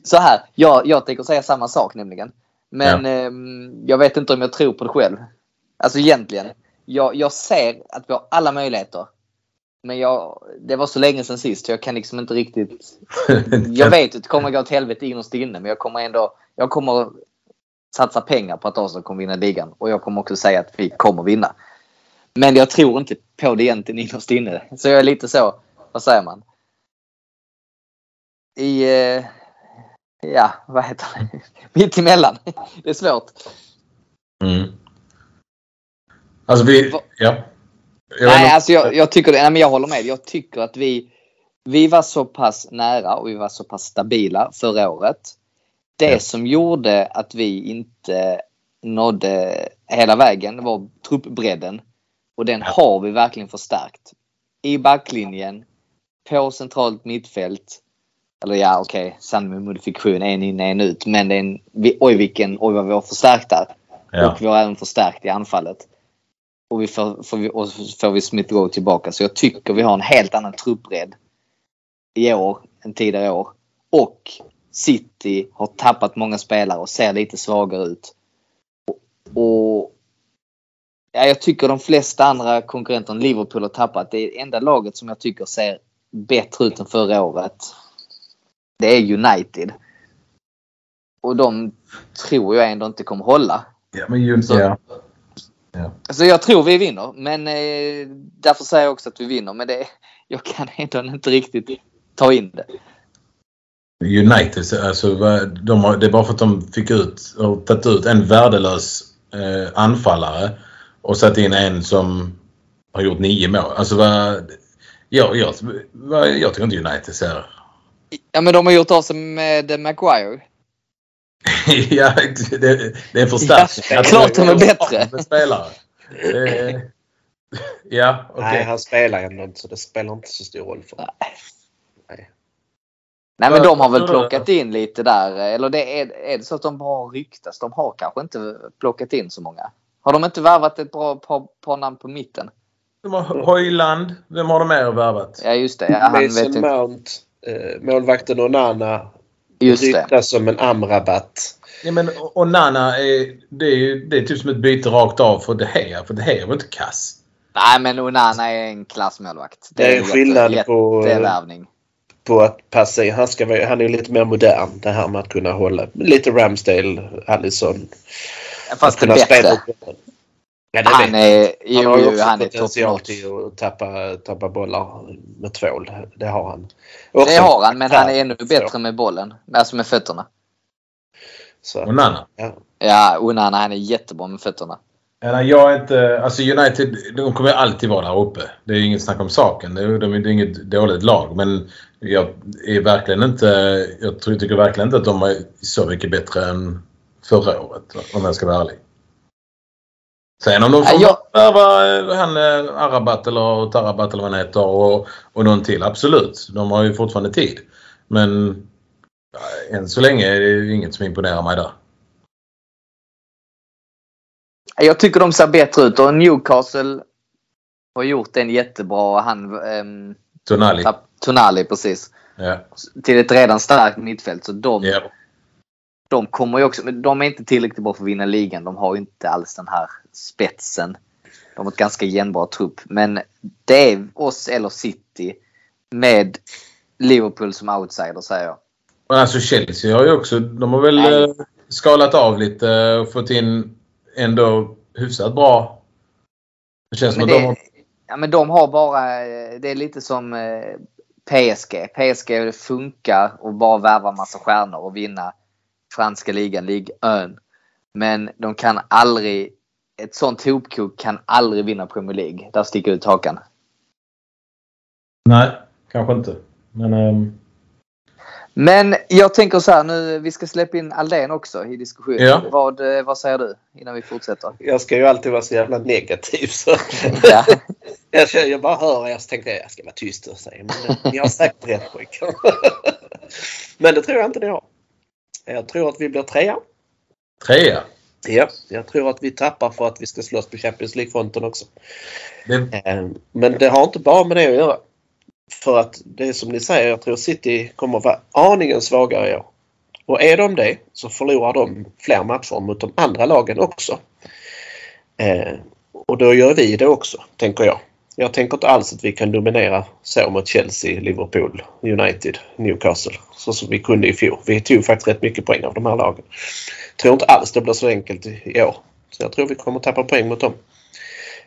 Så här, jag, jag tänker säga samma sak nämligen. Men ehm, jag vet inte om jag tror på det själv. Alltså egentligen. jag, jag ser att vi har alla möjligheter. Men jag, det var så länge sedan sist jag kan liksom inte riktigt... Jag vet att det kommer gå åt helvete innerst inne men jag kommer ändå... Jag kommer satsa pengar på att Arsenal kommer vinna ligan och jag kommer också säga att vi kommer vinna. Men jag tror inte på det egentligen innerst inne. Så jag är lite så, vad säger man? I... Ja, vad heter det? Mitt emellan. Det är svårt. Mm. Alltså vi... Ja. Jag Nej, alltså jag, jag tycker det. Nej, men jag håller med. Jag tycker att vi, vi var så pass nära och vi var så pass stabila förra året. Det Ja. som gjorde att vi inte nådde hela vägen var truppbredden. Och den har vi verkligen förstärkt. I backlinjen, på centralt mittfält. Eller ja, okej, okay, sann med modifikation, en in, en ut. Men det är en, vi, oj vilken, oj vad vi har förstärkt där. ja. Och vi har även förstärkt i anfallet. Och, vi får, får vi, och får vi Smith Rowe tillbaka. Så jag tycker vi har en helt annan truppbredd i år än tidigare år. Och City har tappat många spelare och ser lite svagare ut. Och, och ja, Jag tycker de flesta andra konkurrenterna Liverpool har tappat. Det är enda laget som jag tycker ser bättre ut än förra året. Det är United. Och de tror jag ändå inte kommer hålla. ja, men ju, Så- ja. Alltså jag tror vi vinner, men eh, därför säger jag också att vi vinner. Men det, jag kan ändå inte riktigt ta in det. United, alltså, de har, det är bara för att de fick ut och tagit ut en värdelös eh, anfallare och satt in en som har gjort nio mål. Alltså vad... Jag, jag, vad, jag tycker inte United ser... Ja, men de har gjort av sig med Maguire. ja, det, det är en förstärkning. Ja, klart de är bättre. med spelare. Det, ja, okej. Nej, han spelar ändå inte så det spelar inte så stor roll för honom. Nej, men de har väl plockat in lite där. Eller det är, är det så att de bara ryktas? De har kanske inte plockat in så många. Har de inte värvat ett bra par, par namn på mitten? De har Hojland. Vem har de mer värvat? Ja, just det. Ja, han vet Mason inte. Eh, målvakten Onana det. ryktas som en Amrabat. Ja, men och Nana är, det är, det är typ som ett byte rakt av för De Gea. För De Gea var inte kass. Nej, men Onana är en klassmålvakt. Det är en skillnad jätte- på, jättevärvning. på att passa in. Han, ska, vara- han är ju lite mer modern. Det här med att kunna hålla lite Ramsdale, Allison. Fast att det kunna är bättre. spela- Ja, det Han är, jag. jo, han har ju också han potential till att tappa, tappa bollar med tvål. Det har han. Det Också- har han, men han är ännu Så. bättre med bollen. Alltså med fötterna. Så, Och Nana. ja. Ja, Onana han är jättebra med fötterna. Jag är inte... Alltså United, de kommer alltid vara där uppe. Det är inget snack om saken. Det är, de är det är inget dåligt lag. Men jag är verkligen inte... Jag tror, tycker verkligen inte att de är så mycket bättre än förra året. Om jag ska vara ärlig. Sen om de får Ja, jag- värva eh, han eh, Arabat eller Tarabat eller vad han heter och, och någon till. Absolut. De har ju fortfarande tid. Men ja, än så länge är det ju inget som imponerar mig där. Jag tycker de ser bättre ut och Newcastle har gjort en jättebra. Han, um, Tonali. Tonali precis. Ja. Till ett redan starkt mittfält. Så de, Ja. de kommer ju också, men de är inte tillräckligt bra för att vinna ligan. De har ju inte alls den här spetsen. De har ett ganska jämnbra trupp. Men det är oss eller City med Liverpool som outsider säger jag. Men alltså Chelsea har ju också... De har väl Nej. eh, skalat av lite och fått in ändå hyfsat bra. Det känns som Men att de det, har... ja, men de har bara... eh, Det är lite som eh, PSG. PSG funkar och bara värva massa stjärnor och vinna franska ligan, Ligue 1. Men de kan aldrig... Ett sånt hopkok kan aldrig vinna Premier League. Där sticker ut hakan. Nej, kanske inte. Men... ehm, Men jag tänker så här nu. Vi ska släppa in Aldén också i diskussionen. Ja. Vad, eh, vad säger du innan vi fortsätter? Jag ska ju alltid vara så jävla negativ. Så. Ja. jag, jag bara hör er så tänkte jag jag ska vara tyst och säga men ni har säkert rätt pojkar. men det tror jag inte ni har. Jag tror att vi blir trea. Trea. Ja, jag tror att vi tappar för att vi ska slåss på Champions League-fronten också. Det, Eh, Men det har inte bara med det att göra. För att det är som ni säger, jag tror City kommer vara aningen svagare i år. Och är de det så förlorar de fler matcher mot de andra lagen också. Eh, och och då gör vi det också, tänker jag. Jag tänker inte alls att vi kan dominera så mot Chelsea, Liverpool, United, Newcastle. Så som vi kunde i fjol. Vi tog faktiskt rätt mycket poäng av de här lagen. Jag tror inte alls det blir så enkelt i år. Så jag tror vi kommer tappa poäng mot dem.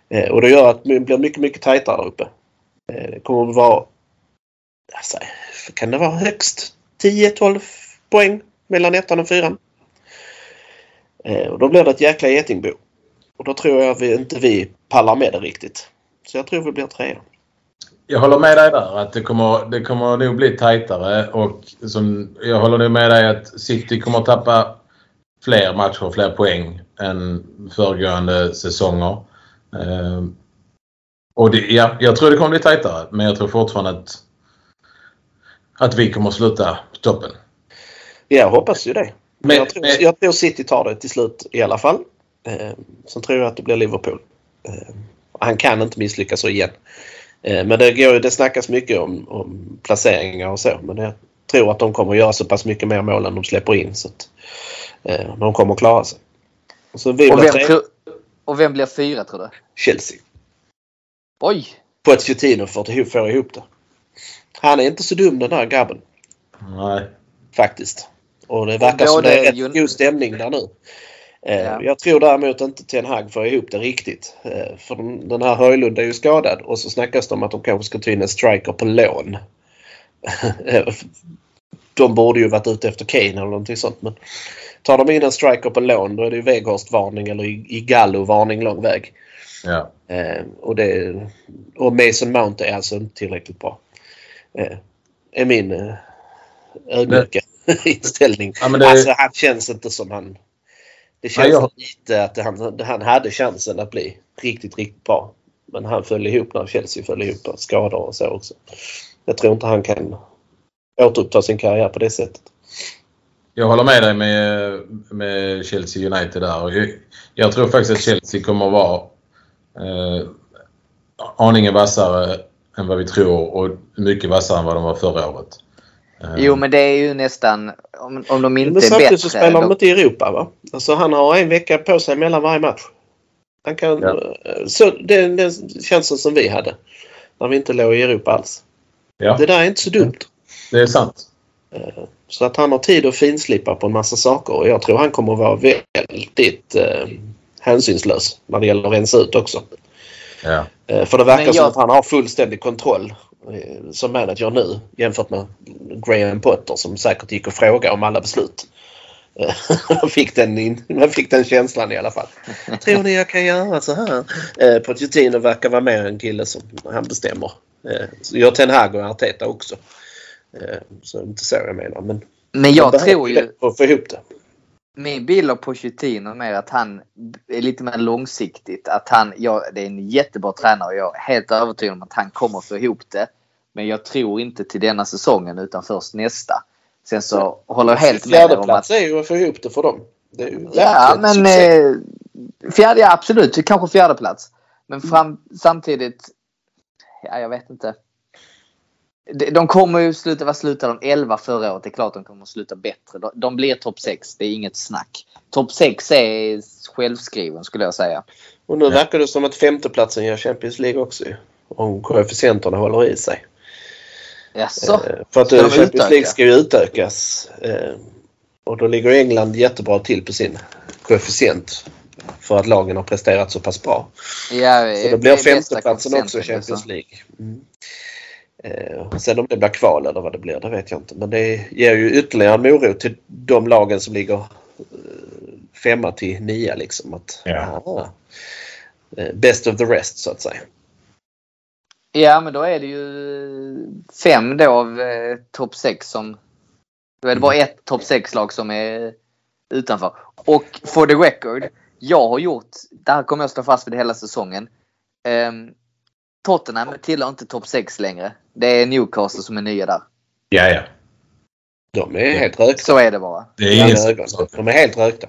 Eh, och det gör att det blir mycket, mycket tajtare där uppe. Eh, det kommer att vara... Alltså, kan det vara högst 10-12 poäng mellan ettan och fyran? Eh, och då blir det ett jäkla getingbo. Och då tror jag vi, inte vi pallar med det riktigt. Så jag tror vi blir trea. Jag håller med dig där att det kommer, det kommer nog bli tajtare och som, jag håller nog med dig att City kommer tappa fler matcher och fler poäng än föregående säsonger. Eh, och det, ja, jag tror det kommer bli tajtare men jag tror fortfarande att, att vi kommer sluta på toppen. Jag hoppas ju det. Men, jag, tror, jag tror City tar det till slut i alla fall. Eh, sen tror jag att det blir Liverpool. Eh, han kan inte misslyckas så igen. Eh, men det, går, det snackas mycket om, om placeringar och så. Men jag tror att de kommer att göra så pass mycket mer mål än de släpper in. Så att, eh, de kommer att klara sig. Så vi och, vem tror, och vem blir fyra tror du? Chelsea. Oj! Pochettino får får ihop det. Han är inte så dum den där grabben. Nej. Faktiskt. Och det verkar som det är rätt god stämning där nu. Eh, ja. Jag tror däremot inte Ten Hag får ihop det riktigt. Eh, för den här Höjlund är ju skadad och så snackas det om att de kanske ska ta in en striker på lån. de borde ju varit ute efter Kane eller någonting sånt. Men tar de in en striker på lån då är det ju Weghorst-varning eller Igallo-varning lång väg. Ja. Eh, och, det, och Mason Mount är alltså inte tillräckligt bra. är min ödmjuka inställning. Ja, det... Alltså han känns inte som han det känns ja, jag... lite att han, han hade chansen att bli riktigt, riktigt bra. Men han föll ihop när Chelsea föll ihop av skador och så också. Jag tror inte han kan återuppta sin karriär på det sättet. Jag håller med dig med, med Chelsea United där. Jag, jag tror faktiskt att Chelsea kommer att vara eh, aningen vassare än vad vi tror och mycket vassare än vad de var förra året. Jo, men det är ju nästan... Om, om de inte men är bättre... Men så spelar de inte i Europa va? Alltså han har en vecka på sig mellan varje match. Han kan... Ja. Så det, det känns som vi hade. När vi inte låg i Europa alls. Ja. Det där är inte så dumt. Det är sant. Eh, så att han har tid att finslipa på en massa saker och jag tror han kommer att vara väldigt eh, hänsynslös när det gäller att rensa ut också. Ja. Eh, för det verkar jag... som att han har fullständig kontroll Eh, som manager nu jämfört med Graham Potter som säkert gick och frågade om alla beslut. man, eh, fick den man fick den känslan i alla fall. Tror ni jag kan göra så här? Eh, Pochettino verkar vara mer en kille som han bestämmer. Eh, gör Ten Hag och Arteta också. Eh, så inte så jag menar. Men, men jag tror ju... Att få ihop det. Min bild av Pochettino är att han är lite mer långsiktigt. Att han, ja, det är en jättebra tränare och jag är helt övertygad om att han kommer få ihop det. Men jag tror inte till denna säsongen utan först nästa. Sen så ja. håller jag helt med om att... är ju att få ihop det för dem. Det ja, men eh, fjärde, ja, absolut. Kanske fjärde plats. Men fram, samtidigt... Ja, jag vet inte. De, kommer ju sluta, vad slutade de? 11 förra året. Det är klart de kommer att sluta bättre. De, blir topp 6. Det är inget snack. Topp 6 är självskriven skulle jag säga. Och nu verkar det som att femteplatsen gör Champions League också Om koefficienterna håller i sig. Jaså? Eh, för att Champions utöka? League ska ju utökas. Eh, och då ligger England jättebra till på sin koefficient. För att lagen har presterat så pass bra. Ja, så då blir femteplatsen också Champions League. Mm. Eh, sen om det blir kval eller vad det blir, det vet jag inte. Men det ger ju ytterligare morot till de lagen som ligger femma till nia liksom. Att, ja. aha, best of the rest så att säga. Ja, men då är det ju fem då av eh, topp sex som... Då är det bara mm. ett topp sex lag som är utanför. Och for the record, jag har gjort, det här kommer jag stå fast vid hela säsongen. Eh, Tottenham tillhör inte topp 6 längre. Det är Newcastle som är nya där. Ja, ja. De är helt rökta. Så är det bara. Det är De är helt rökta.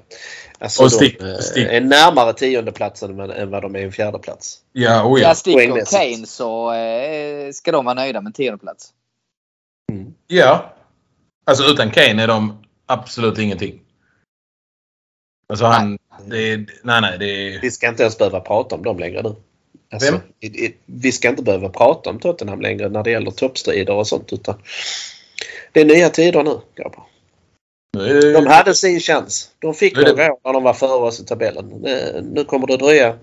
Alltså och stick, de stick. är närmare tiondeplatsen än vad de är en fjärdeplats. Ja, oh ja. ja stick och Kane så eh, ska de vara nöjda med tiondeplats. Mm. Ja. Alltså utan Kane är de absolut ingenting. Alltså han, Det är, nej, nej. Det är, Vi ska inte ens behöva prata om dem längre nu. Alltså, vi ska inte behöva prata om Tottenham längre när det gäller toppstrider och sånt. Utan det är nya tider nu, grabbar. nu De hade sin chans. De fick Nu några år när de var före oss i tabellen. Nu kommer det dröja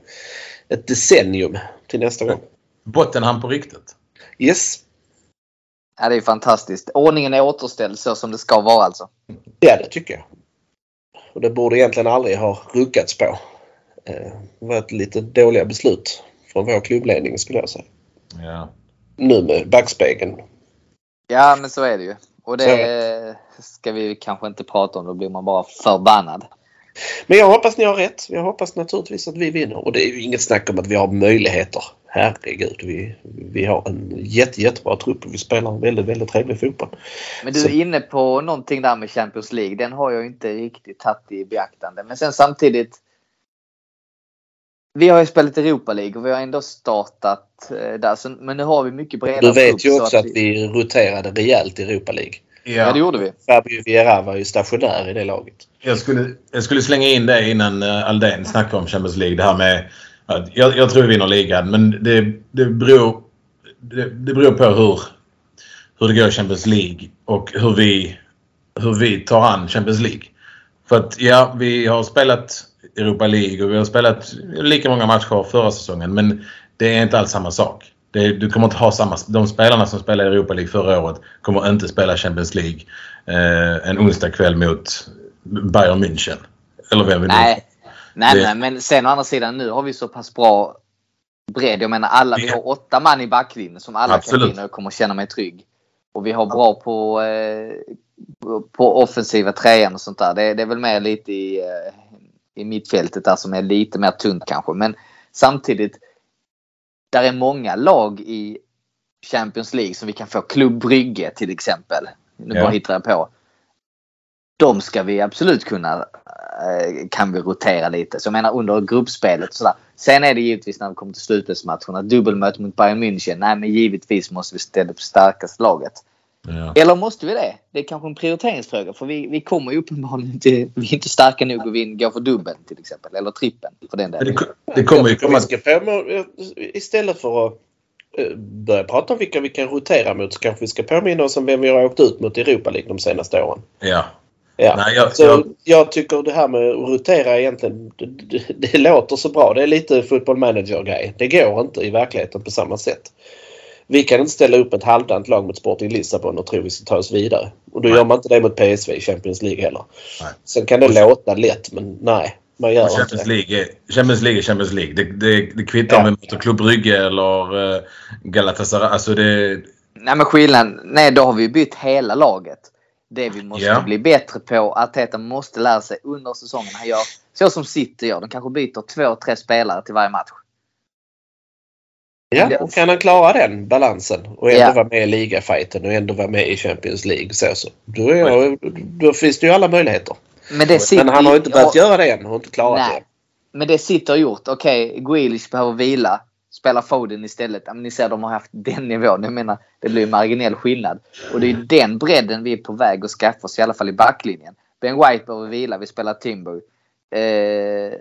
ett decennium till nästa gång. Bottenham på riktigt. Yes, Ja, det är fantastiskt. Ordningen är återställd så som det ska vara alltså. ja det tycker jag. Och det borde egentligen aldrig ha ruckats på. Eh, Det var ett lite dåliga beslut från vår klubbledning skulle jag säga. Ja. Nu med backspegeln. Ja, men så är det ju. Och det ska vi kanske inte prata om. Då blir man bara förbannad. Men jag hoppas ni har rätt. Jag hoppas naturligtvis att vi vinner. Och det är ju inget snack om att vi har möjligheter. Herregud. Vi, vi har en jätte, jättebra trupp och vi spelar en väldigt, väldigt trevlig fotboll. Men du Så- är inne på någonting där med Champions League. Den har jag inte riktigt tagit i beaktande. Men sen samtidigt. Vi har ju spelat Europa League och vi har ändå startat eh, där. Så, men nu har vi mycket bredare Du vet ju så också att vi roterade rejält i Europa League. Ja, det gjorde vi. Fabio Vieira var ju stationär i det laget. Jag skulle, jag skulle slänga in det innan eh, Aldén snackade om Champions League. Det här med att jag, jag tror vi vinner ligan men det, det, beror, det, det beror på hur, hur det går i Champions League och hur vi, hur vi tar an Champions League. För att ja, vi har spelat Europa League och vi har spelat lika många matcher förra säsongen men det är inte alls samma sak. Det, du kommer inte ha samma... De spelarna som spelade i Europa League förra året kommer inte spela Champions League eh, en onsdag kväll mot Bayern München. Eller vem vi nu... Nej. Nej, Det- nej, men sen å andra sidan nu har vi så pass bra bredd. Jag menar alla, vi har åtta man i backlinjen som alla Absolut. kan in och jag kommer känna mig trygg. Och vi har bra på, eh, på offensiva trean och sånt där. Det, det är väl mer lite i, eh, i mittfältet där som är lite mer tunt kanske. Men samtidigt, där är många lag i Champions League som vi kan få. Klubb Brygge till exempel. Nu Ja. bara hittar jag på. De ska vi absolut kunna eh, kan vi rotera lite. Så jag menar under gruppspelet sådär. Sen är det givetvis när vi kommer till slutspelsmatcherna. Dubbelmöte mot Bayern München. Nej men givetvis måste vi ställa upp starkaste laget. Ja. Eller måste vi det? Det är kanske en prioriteringsfråga. För vi, vi kommer ju uppenbarligen inte... Vi är inte starka nog att vi går för dubbeln till exempel. Eller trippeln för den delen. Det, det kommer ju komma... på, istället för att eh, börja prata om vilka vi kan rotera mot så kanske vi ska påminna oss om vem vi har åkt ut mot i Europa League de senaste åren. Ja. Ja. Nej, jag, Så jag, jag tycker det här med att rotera egentligen, det, det, det låter så bra. Det är lite football manager-grej. Det går inte i verkligheten på samma sätt. Vi kan inte ställa upp ett halvdant lag mot Sporting Lissabon och tro vi ska ta oss vidare. Och då Nej. gör man inte det mot PSV i Champions League heller. Nej. Sen kan det låta lätt men nej, man gör inte Champions det. League, Champions League är Champions League. Det, det, det kvittar om Ja. vi möter Club Brygge eller uh, Galatasaray. Alltså det... Nej men skillnaden, nej då har vi bytt hela laget. Det vi måste Ja. bli bättre på, Arteta måste lära sig under säsongen. Han gör så som City gör. De kanske byter två, tre spelare till varje match. Ja, och kan han klara den balansen och ändå Ja. vara med i ligafajten och ändå vara med i Champions League så, så. Då, är jag, då finns det ju alla möjligheter. Men det. Men han har ju inte börjat göra det än och inte klarat Nej. Men det City har gjort. Okej, okay, Grealish behöver vila. Spela Foden istället. Men ni ser, de har haft den nivån. Jag menar, det blir ju marginell skillnad. Och det är den bredden vi är på väg att skaffa oss, i alla fall i backlinjen. Ben White behöver vila. Vi spelar Timber. Eh,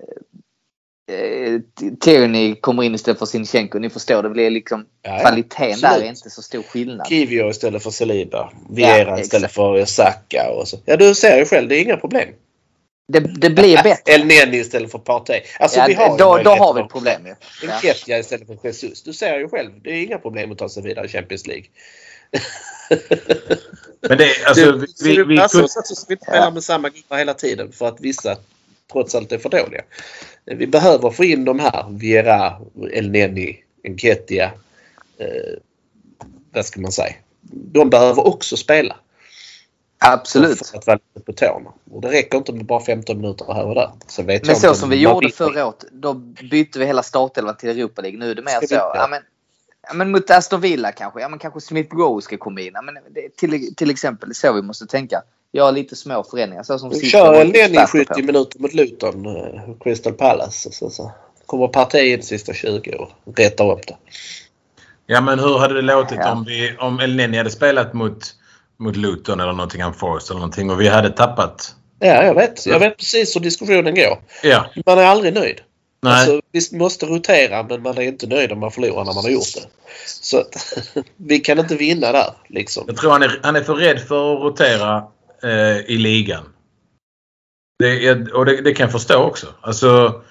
eh, Tierney kommer in istället för Sinchenko. Ni förstår, det blir liksom... Ja, kvaliteten där Absolut. är inte så stor skillnad. Kivio istället för Saliba. Viera Ja, istället för Saka och så. Ja, du ser ju själv. Det är inga problem. Det, det blir bättre. El Neni istället för Partey. Alltså Ja, vi har då, då har vi ett problem ju. Ja. Nketiah istället för Jesus. Du ser ju själv. Det är inga problem att ta sig vidare i Champions League. Men det, alltså, det, vi, så vi, vi, passar kunde- att vi inte spelar med samma gubbar hela tiden för att vissa trots allt är för dåliga. Vi behöver få in de här. Viera, El Neni, Nketiah. Eh, vad ska man säga? De behöver också spela. Absolut. För att vara lite på tårna. Och det räcker inte med bara 15 minuter här och där. Så vet Men så som om vi gjorde förra året. Då bytte vi hela startelvan till Europa League. Nu är det mer så. Ja, men, ja, men mot Aston Villa kanske. Ja, men kanske Smith Rowe ska komma in. Ja, men det, till, till exempel det är så vi måste tänka. Göra lite små förändringar. Så som kör experter på. 70 minuter mot Luton, eh, Crystal Palace. Så, så. Kommer Partey in de sista 20 och rättar upp det. ja, men hur hade det låtit Ja. om, vi, om El Neni hade spelat mot, mot Luton eller Nottingham Forest eller någonting och vi hade tappat Ja, jag vet. Jag vet precis hur diskussionen går. Ja. Man är aldrig nöjd. Nej. Alltså, visst måste rotera men man är inte nöjd om man förlorar när man har gjort det. Så vi kan inte vinna där liksom. Jag tror han är, han är för rädd för att rotera eh, i ligan. Det, är, och det, det kan jag förstå också. Alltså,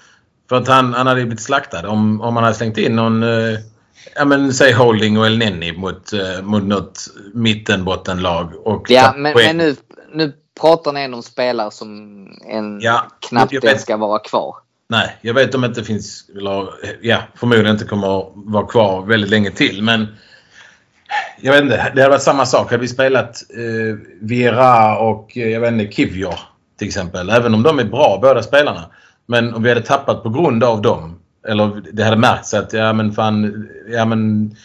för att han, han hade blivit slaktad om, om han hade slängt in någon, eh, ja men säg Holding och El Nenni mot, eh, mot något mittenbottenlag. Och Ja, men, men nu, nu pratar ni ändå om spelare som en Ja, knappt ens ska vara kvar. Nej, jag vet om det inte finns, eller ja, förmodligen inte kommer att vara kvar väldigt länge till. Men jag vet inte, det hade varit samma sak. Hade vi spelat eh, Viera och eh, jag vet inte, Kivjor till exempel. Även om de är bra båda spelarna. Men om vi hade tappat på grund av dem. Eller det hade märkts att ja men fan, ja men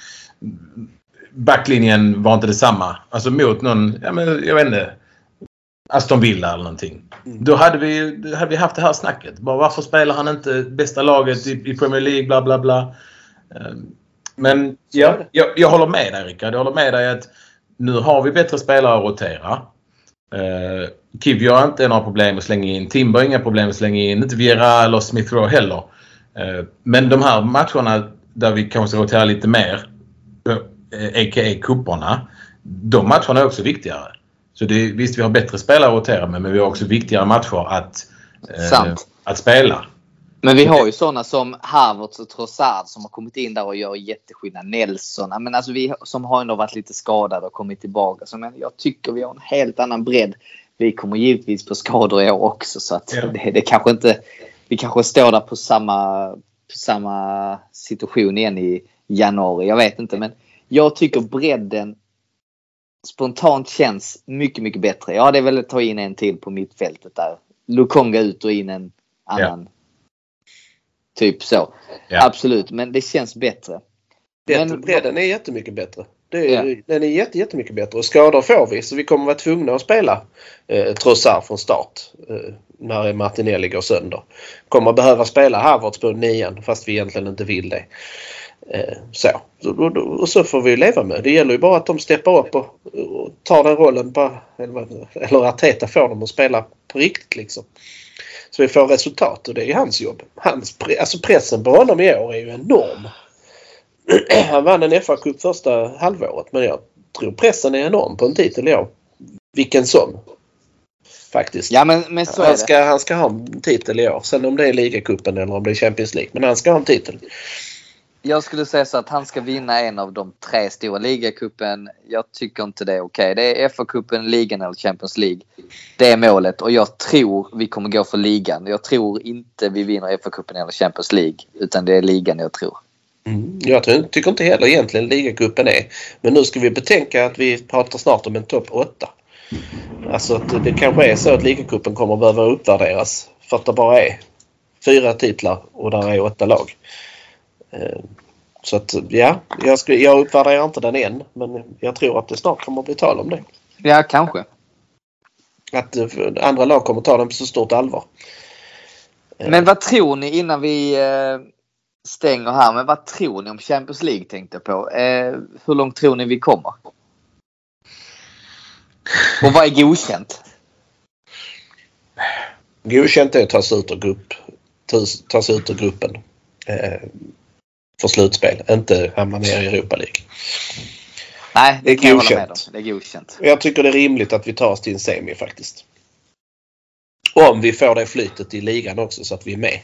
backlinjen var inte detsamma. Alltså mot någon, ja men jag vet inte. Aston Villa eller någonting. Då hade vi, då hade vi haft det här snacket. Bara, varför spelar han inte bästa laget i, i Premier League? Bla bla bla. Men ja, jag, jag håller med dig Rickard. Jag håller med dig att nu har vi bättre spelare att rotera. Uh, Kivio har inte några problem att slänga in. Timber har inga problem att slänga in. Inte Viera eller Smith Rowe heller. Eh, men de här matcherna där vi kanske ska rotera lite mer, a.k.a. kupperna, de matcherna är också viktigare. Så det, visst, vi har bättre spelare att rotera med, men vi har också viktigare matcher att, eh, att spela. Men vi har ju sådana som Havertz och Trossard som har kommit in där och gör jätteskillnad. Nelson, ja, men alltså vi som har ändå varit lite skadade och kommit tillbaka. Så men jag tycker vi har en helt annan bredd. Vi kommer givetvis på skador i år också så att Ja. det, det kanske inte... Vi kanske står där på samma, på samma situation igen i januari. Jag vet inte men jag tycker bredden spontant känns mycket, mycket bättre. Ja, det är väl att ta in en till på mittfältet där. Lukonga ut och in en annan. Typ så. Ja. Absolut, men det känns bättre. Men- bredden är jättemycket bättre. Det är, Ja. Den är jätte, jättemycket bättre. Och skador får vi så vi kommer vara tvungna att spela eh, Trossard från start eh, när Martinelli går sönder. Kommer behöva spela Havertz på nian fast vi egentligen inte vill det. Eh, så. Och, och, och så får vi leva med. Det gäller ju bara att de steppar upp och, och tar den rollen. På, eller, eller Arteta får dem att spela på riktigt liksom. Så vi får resultat och det är hans jobb. Hans, alltså pressen på honom i år är ju enorm. Han vann en FA-cup första halvåret men jag tror pressen är enorm på en titel i år. Vilken som. Faktiskt. Ja, men, men han, ska, han ska ha en titel i år. Sen om det är ligacupen eller om det är Champions League. Men han ska ha en titel. Jag skulle säga så att han ska vinna en av de tre stora ligacupen. Jag tycker inte det är okej. Det är FA-cupen, ligan eller Champions League. Det är målet och jag tror vi kommer gå för ligan. Jag tror inte vi vinner FA-cupen eller Champions League. Utan det är ligan jag tror. Mm. Jag tycker inte heller egentligen ligacupen är. Men nu ska vi betänka att vi pratar snart om en topp 8. Alltså att det kanske är så att ligacupen kommer behöva uppvärderas. För att det bara är fyra titlar och där är åtta lag. Eh, Så att ja, jag, ska, jag uppvärderar inte den än. Men jag tror att det snart kommer att bli tal om det. Ja, kanske. Att eh, andra lag kommer att ta den på så stort allvar. Men vad tror ni innan vi eh, stänger här? Men vad tror ni om Champions League tänkte jag på? Eh, hur långt tror ni vi kommer? Och vad är godkänt? Godkänt är att ta sig ut ur, grupp, ta, ta sig ut ur gruppen. För slutspel. Inte hamna ner i Europa League. Nej, det, Det kan jag hålla med om. godkänt. Det är godkänt. Jag tycker det är rimligt att vi tar oss till en semi faktiskt. Om vi får det flytet i ligan också så att vi är med.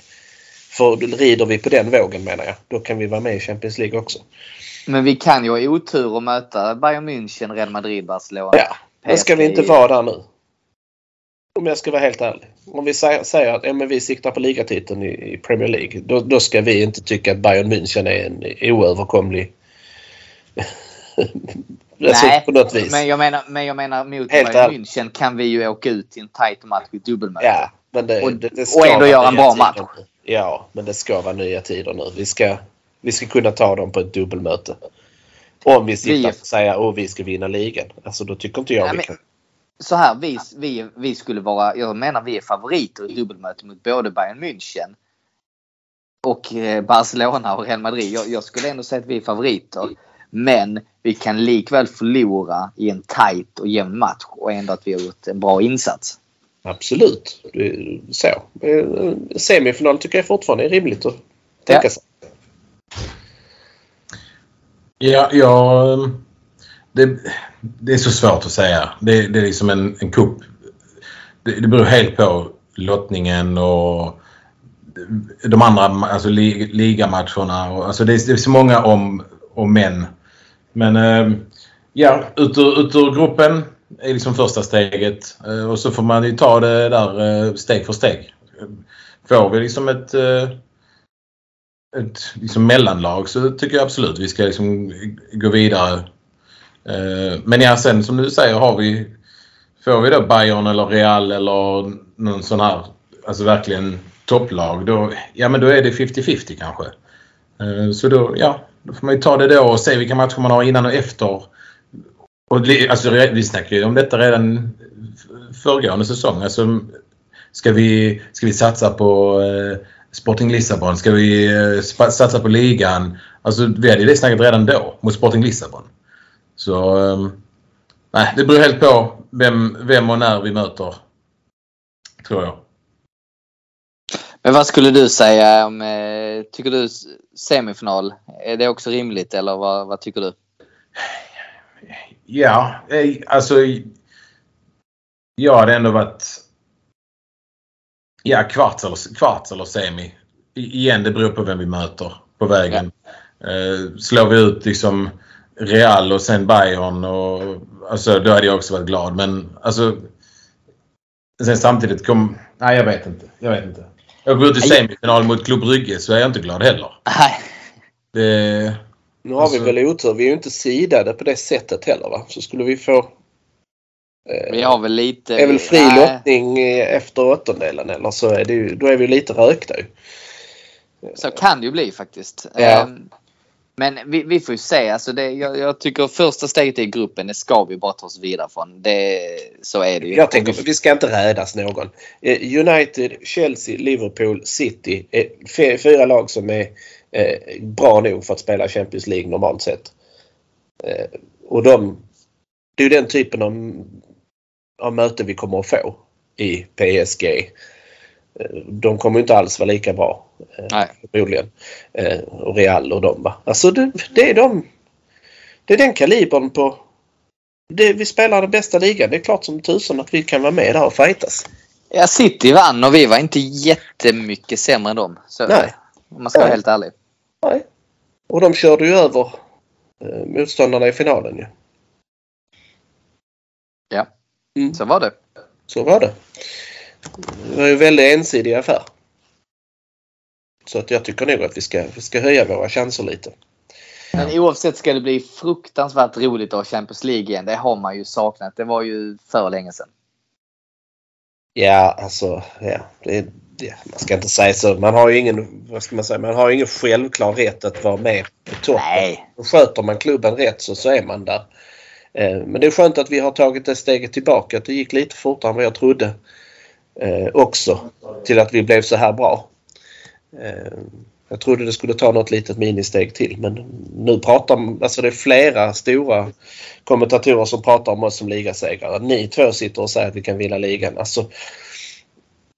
För rider vi på den vågen menar jag, då kan vi vara med i Champions League också. Men vi kan ju ha otur och möta Bayern München, Real Madrid, Barcelona. Ja, men ska vi inte vara där nu? Om jag ska vara helt ärlig. Om vi säger, att ja, men vi siktar på ligatiteln i, i Premier League. Då, då ska vi inte tycka att Bayern München är en oöverkomlig... alltså, Nej, på något vis. men jag menar, men jag menar mot Helt Bayern. München kan vi ju åka ut i en tajt match i dubbelmöte. Ja, men det, Och- det, det och ändå göra en bra match. nu. Ja, men det ska vara nya tider nu. Vi ska, vi ska kunna ta dem på ett dubbelmöte. Om vi sitter Vi- och säger att vi ska vinna ligan. Alltså då tycker inte jag Nej, vi men- kan. Så här, vi, vi, vi skulle vara, jag menar vi är favoriter i dubbelmöte mot både Bayern München och eh, Barcelona och Real Madrid. Jag, jag skulle ändå säga att vi är favoriter. Men vi kan likväl förlora i en tajt och jämn match och ändå att vi har gjort en bra insats. Absolut. Så. Eh, Semifinal tycker jag fortfarande är rimligt att tänka sig. Ja, ja det, det är så svårt att säga. Det, det är liksom en, en kupp. Det, det beror helt på lottningen och de andra alltså, li, ligamatcherna. Och, alltså, det, är, det är så många om och men. Men eh, ja, ut ur, ut ur gruppen är liksom första steget. Eh, och så får man ju ta det där eh, steg för steg. Får vi liksom ett eh, ett liksom mellanlag så tycker jag absolut vi ska liksom gå vidare. Eh, men ja, sen som du säger har vi Får vi då Bayern eller Real eller någon sån här alltså verkligen topplag då, ja men då är det 50-50 kanske. Eh, så då, ja, då får man ju ta det då och se vilka matcher man har innan och efter. Och alltså, vi snackade ju om detta redan föregående säsong. Alltså, ska, vi, ska vi satsa på eh, Sporting Lissabon? Ska vi eh, satsa på ligan? Alltså, vi hade ju det snacket redan då mot Sporting Lissabon. Så eh, nej, det beror helt på vem, vem och när vi möter. Tror jag. Men vad skulle du säga om, eh, tycker du semifinal, är det också rimligt eller vad, vad tycker du? Ja, eh, alltså. Jag hade ändå varit... Ja, kvarts eller, kvarts eller semi. Igen, det beror på vem vi möter på vägen. Eh, slår vi ut liksom Real och sen Bayern och... Alltså, då hade jag också varit glad. Men alltså... Sen samtidigt kom... Nej, jag vet inte. Jag vet inte. Jag går ut i semifinal mot Klubb Brygge så är jag inte glad heller. Nej. Det... Nu har Alltså- vi väl otur. Vi är ju inte sidade på det sättet heller va? Så skulle vi få... Eh, Vi har väl lite... är väl fri Nej. lottning eh, efter åttondelen eller så är det ju, då är vi lite rökta ju. Så kan det ju bli faktiskt. Ja. Ehm, men vi, vi får ju se. Alltså det, jag, jag tycker första steget i gruppen, det ska vi bara ta oss vidare från. Det, så är det ju. Jag tänker vi ska inte rädas någon. Eh, United, Chelsea, Liverpool, City. Fyra lag som är eh, bra nog för att spela Champions League normalt sett. Eh, och de, det är ju den typen av, av möte vi kommer att få i PSG. Eh, De kommer inte alls vara lika bra. eh, Nej. Förmodligen. Eh, Och Real och dem va. Alltså det, det är de. Det är den kalibern på det, vi spelar den bästa ligan. Det är klart som tusan att vi kan vara med där och fightas. Ja, City vann och vi var inte jättemycket sämre än dem. Så, Nej. Om man ska vara Nej. helt ärlig. Nej. Och de körde ju över eh, motståndarna i finalen ju. Ja, Mm. så var det. Så var det. Det var ju en väldigt ensidig affär. Så att jag tycker nog att vi ska, vi ska höja våra chanser lite. Men oavsett ska det bli fruktansvärt roligt att ha Champions League igen. Det har man ju saknat. Det var ju för länge sedan. Ja, alltså, ja, det, det, man ska inte säga så. Man har ju ingen, vad ska man säga, man har ingen självklar rätt att vara med på toppen. Nej. Sköter man klubben rätt så, så är man där. Eh, Men det är skönt att vi har tagit det steget tillbaka. Det gick lite fortare än vad jag trodde eh, också. Till att vi blev så här bra. Eh, Jag trodde det skulle ta något litet ministeg till men nu pratar alltså det är flera stora kommentatorer som pratar om oss som ligasegrare. Ni två sitter och säger att vi kan vinna ligan. Alltså,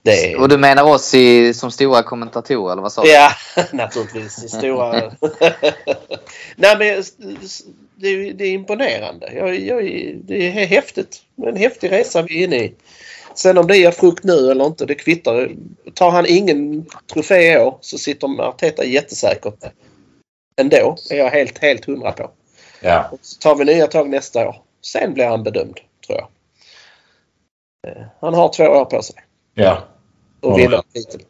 det är... Och du menar oss i, som stora kommentatorer eller vad sa du? Ja, naturligtvis. Stora... Nej, men det är, det är imponerande. Jag, jag, det är häftigt. En häftig resa vi är inne i. Sen om det ger frukt nu eller inte, det kvittar. Tar han ingen trofé i år så sitter Arteta jättesäkert ändå. är jag helt, helt hundra på. Ja. Och så tar vi nya tag nästa år. Sen blir han bedömd, tror jag. Eh, Han har två år på sig Ja. vinna titeln.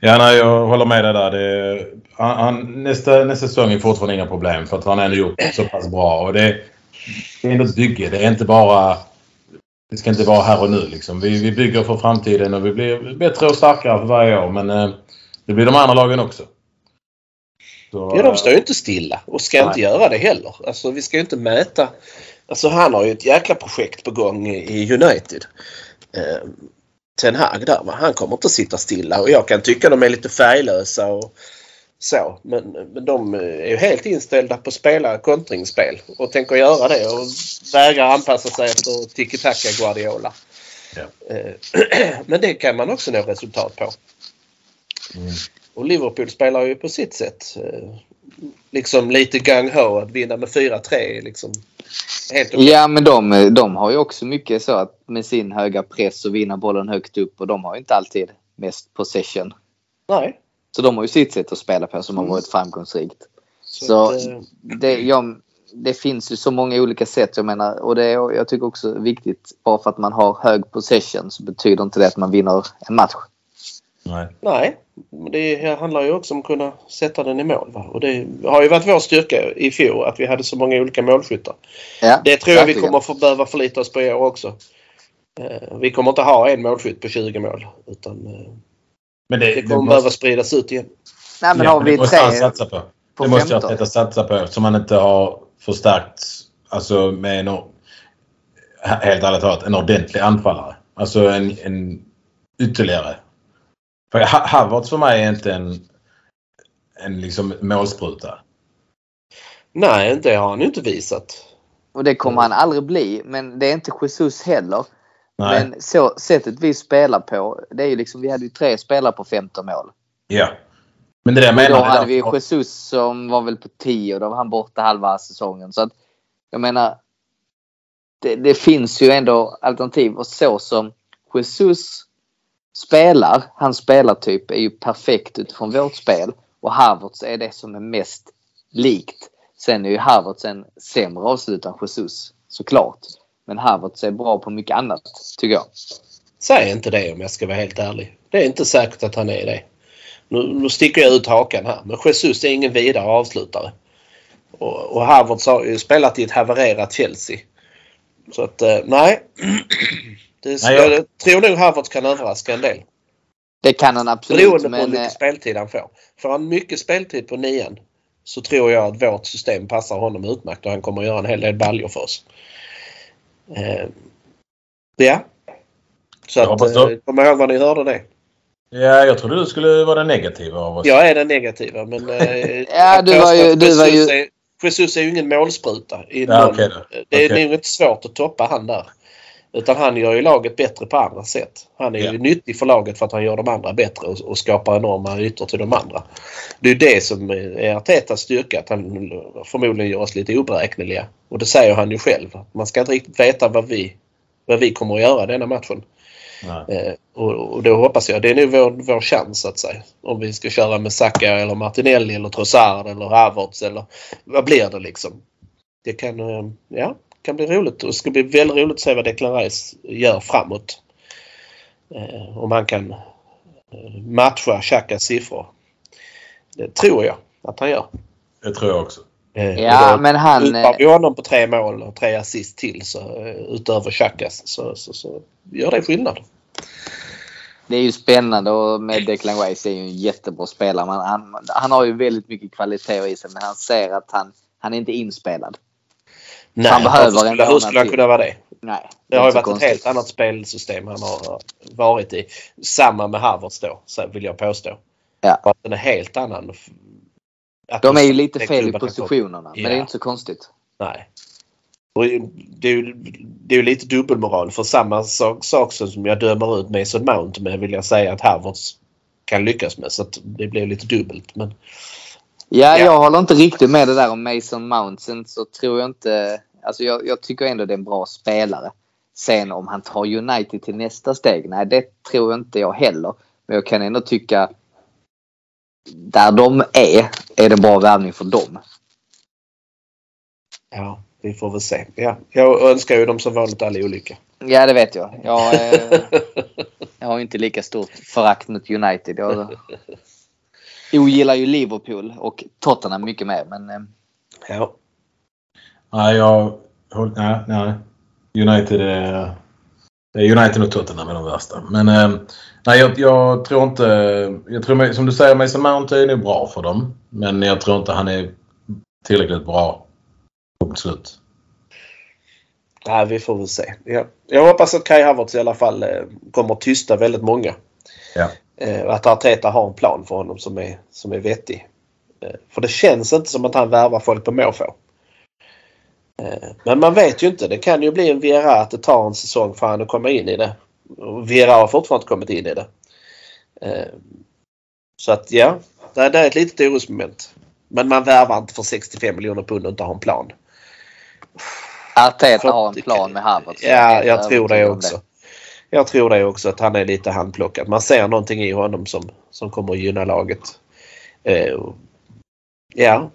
Ja, nej, jag håller med dig där. Det, han, han, nästa, nästa säsong är fortfarande inga problem för att han har ändå gjort så pass bra. Och det, det är ändå ett bygge. Det är inte bara... Det ska inte vara här och nu liksom. Vi, vi bygger för framtiden och vi blir bättre och starkare för varje år. Men eh, det blir de andra lagen också. Så, Ja, de står ju inte stilla och ska Nej. inte göra det heller. Alltså vi ska ju inte mäta. Alltså han har ju ett jäkla projekt på gång i United. Eh, Ten Hag där va? Han kommer inte att sitta stilla och jag kan tycka de är lite färglösa och så. Men, men de är ju helt inställda på att spela kontringsspel och tänker göra det och vägrar anpassa sig efter tiki-taka Guardiola. Ja. Eh, Men det kan man också nå resultat på. Mm. Och Liverpool spelar ju på sitt sätt. eh, Liksom lite gung-ho att vinna med 4-3 är liksom helt. Ja, men de, de har ju också mycket så att med sin höga press och vinna bollen högt upp och de har ju inte alltid mest possession. Nej. Så de har ju sitt sätt att spela på som har Mm. varit framgångsrikt. Så, Så att, eh, det, ja, det finns ju så många olika sätt. Jag menar, och det är, jag tycker också viktigt. Bara för att man har hög possession så betyder inte det att man vinner en match. Nej. nej, det handlar ju också om att kunna sätta den i mål. Va? Och det har ju varit vår styrka i fjol att vi hade så många olika målskyttar. Ja, Det tror jag vi kommer få behöva förlita oss på i år också. Eh, Vi kommer inte ha en målskytt på 20 mål. Utan eh, Men det, det det, kommer måste, behöva spridas ut igen. Nej, men ja, har det vi måste han tre satsa på. på det måste jag 15? Arteta satsa på eftersom han inte har förstärkt alltså med en, helt ärligt talat, en ordentlig anfallare. Alltså en, en ytterligare. För Ha- Havertz för mig är inte en, en liksom målspruta. Nej, det har han ju inte visat. Och det kommer han aldrig bli. Men det är inte Jesus heller. Nej. Men så, sättet vi spelar på. Det är ju liksom, vi hade ju tre spelare på 15 mål. Ja. Men det är det jag Och menar. då hade vi Jesus som var väl på 10 och då var han borta halva säsongen. Så att jag menar. Det, det finns ju ändå alternativ och så som Jesus spelar, hans spelartyp är ju perfekt utifrån vårt spel. Och Havertz är det som är mest likt. Sen är ju Havertz en sämre avslutare än Jesus såklart. Men Havertz är bra på mycket annat tycker jag. Säg inte det om jag ska vara helt ärlig. Det är inte säkert att han är det. Nu, nu sticker jag ut hakan här. Men Jesus är ingen vidare avslutare. Och, och Havertz har ju spelat i ett havererat Chelsea. Så att eh, nej. Det, Nej, jag... jag- tror nog Havertz kan överraska en del. Det kan han absolut. Beroende på hur Men, mycket speltid han får. Får han mycket speltid på nian så tror jag att vårt system passar honom utmärkt och han kommer att göra en hel del baljor för oss. Eh, ja. Så Jag att, eh, kom ihåg vad ni hörde det. Ja, jag trodde du skulle vara den negativa av oss. Jag är den negativa men... Eh, Ja, du var ju- du var ju- Är, Jesus är ju ingen målspruta. I Ja, någon, då. Det är nog inte svårt att toppa han där. Utan han gör ju laget bättre på andra sätt. Han är Ja. ju nyttig för laget för att han gör de andra bättre och, och skapar enorma ytor till de andra. Det är det som är Artetas styrka. Att han förmodligen gör oss lite oberäkneliga. Och det säger han ju själv. Man ska inte riktigt veta vad vi, vad vi kommer att göra denna matchen. Eh, och, och då hoppas jag, det är nog vår, vår chans att säga. Om vi ska köra med Saka eller Martinelli eller Trossard eller Havertz eller vad blir det liksom. Det kan, eh, ja, kan bli roligt och det ska bli väldigt roligt att se vad Declan Rice gör framåt. Eh, om han kan eh, matcha Xhakas siffror. Det tror jag att han gör. Det tror jag också. Eh, Ja, men han... Utar vi honom på tre mål och tre assist till så, eh, utöver Xhakas så, så, så gör det skillnad. Det är ju spännande och med Declan Rice är ju en jättebra spelare. Han, han har ju väldigt mycket kvalitet i sig men han ser att han, han är inte inspelad. Nej, Han behöver skulle, en hur skulle han kunna vara det? Nej. Det har ju varit så ett konstigt. helt annat spelsystem han har varit i. Samma med Havertz då, vill jag påstå. Ja. För att den är helt annan. De är ju lite fel i positionerna men det är Ja. inte så konstigt. Nej. Och det är ju det är ju lite dubbelmoral för samma sak, sak som jag dömer ut Mason Mount med vill jag säga att Havertz kan lyckas med. Så det blir lite dubbelt. Men Ja, Ja. jag håller inte riktigt med det där om Mason Mount. Sen så tror jag inte... Alltså jag, jag tycker ändå det är en bra spelare. Sen om han tar United till nästa steg, nej det tror inte jag heller. Men jag kan ändå tycka där de är, är det bra värvning för dem. ja, vi får väl se. Ja, jag önskar ju dem som vanligt all olycka. Ja, det vet jag. Jag, eh, jag har inte lika stort förakt mot United. Jag ogillar ju Liverpool och Tottenham mycket mer. Men eh, Ja. Nej, jag... Nej, nej. United är... det är United och Tottenham är de värsta. Men eh, nej, jag, jag tror inte... Jag tror, som du säger, Mason Mount är nog bra för dem. Men jag tror inte han är tillräckligt bra. Punkt slut. Nej, vi får väl se. Ja. Jag hoppas att Kai Havertz i alla fall eh, kommer att tysta väldigt många. Ja. Eh, att Arteta har en plan för honom som är, som är vettig. För det känns inte som att han värvar folk på måfå. Eh, men man vet ju inte. Det kan ju bli en Viera att det tar en säsong för han att komma in i det. Och Vieira har fortfarande inte kommit in i det. Eh, så att ja, det är, ett litet orosmoment. Men man värvar inte för 65 miljoner pund och inte har en plan. Arteta har en plan med Havertz. Ja, jag tror det också. Jag tror det också att han är lite handplockad. Man ser någonting i honom som, som kommer att gynna laget. Eh, ja.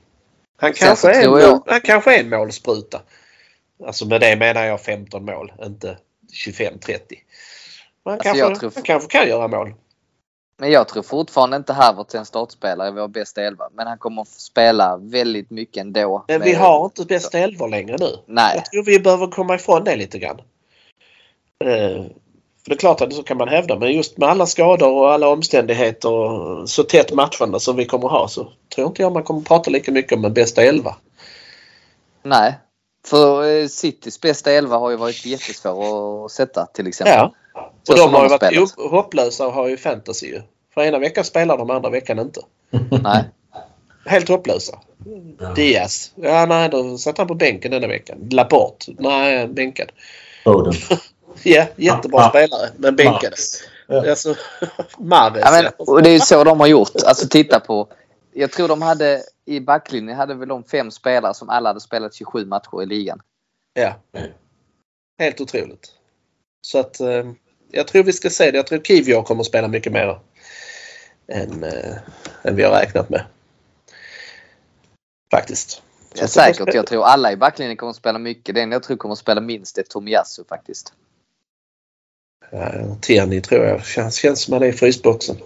Han kanske, är en, mål, han kanske är en målspruta. Alltså med det menar jag 15 mål, inte 25-30. Han, alltså kanske, tror... han kanske kan göra mål. Men jag tror fortfarande inte Havertz är en startspelare i vår bästa elva. Men han kommer att spela väldigt mycket ändå. Men vi har inte bästa elvor längre nu. Nej. Jag tror vi behöver komma ifrån det lite grann. För det är klart att så kan man hävda men just med alla skador och alla omständigheter och så tätt matchande som vi kommer ha så tror inte jag man kommer prata lika mycket om en bästa elva. Nej. För eh, Citys bästa elva har ju varit jättesvår att sätta till exempel. Ja. Och de har ju varit spelat. hopplösa och har ju fantasy ju. För ena veckan spelar de, andra veckan inte. Nej. Helt hopplösa. Ja. Diaz. Ja, nej, då satt han på bänken denna veckan. Laporte. Nej, bänkad. Foden. ja, jättebra ja. spelare. Men bänkad. Ja. Alltså, Mares. Ja, men, och det är ju så de har gjort. Alltså titta på. Jag tror de hade i backlinjen hade väl de fem spelare som alla hade spelat 27 matcher i ligan. Ja. Helt otroligt. Så att eh, jag tror vi ska se det. Jag tror Kivior kommer att spela mycket mer än, äh, än vi har räknat med. Faktiskt. Ja, säkert. Jag tror alla i backlinjen kommer att spela mycket. Den jag tror kommer att spela minst är Tomiyasu faktiskt. Ja, Tierney tror jag. Känns, känns som han är i frysboxen.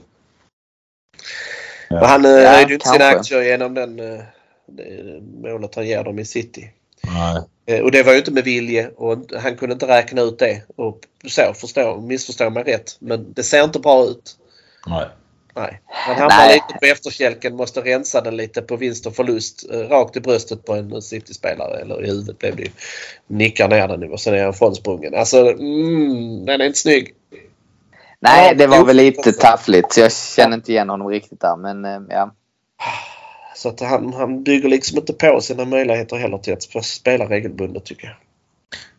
Ja. Han höjde ja, ju inte sina aktier genom den, eh, det målet han ger dem i City. Nej. Eh, och det var ju inte med vilje och han kunde inte räkna ut det. Och så, förstå, missförstå mig rätt. Men det ser inte bra ut. Nej. Nej. Han hamnar lite på efterkälken, måste rensa den lite på vinst och förlust. Eh, rakt i bröstet på en City-spelare. Eller i huvudet blev det ju. Nickar ner den och sen är han frånsprungen. Alltså, mm, den är inte snygg. Nej, det var väl lite taffligt. Jag känner inte igen honom riktigt där. Men eh, ja. Så att han, han bygger liksom inte på sina möjligheter heller till att spela regelbundet tycker jag.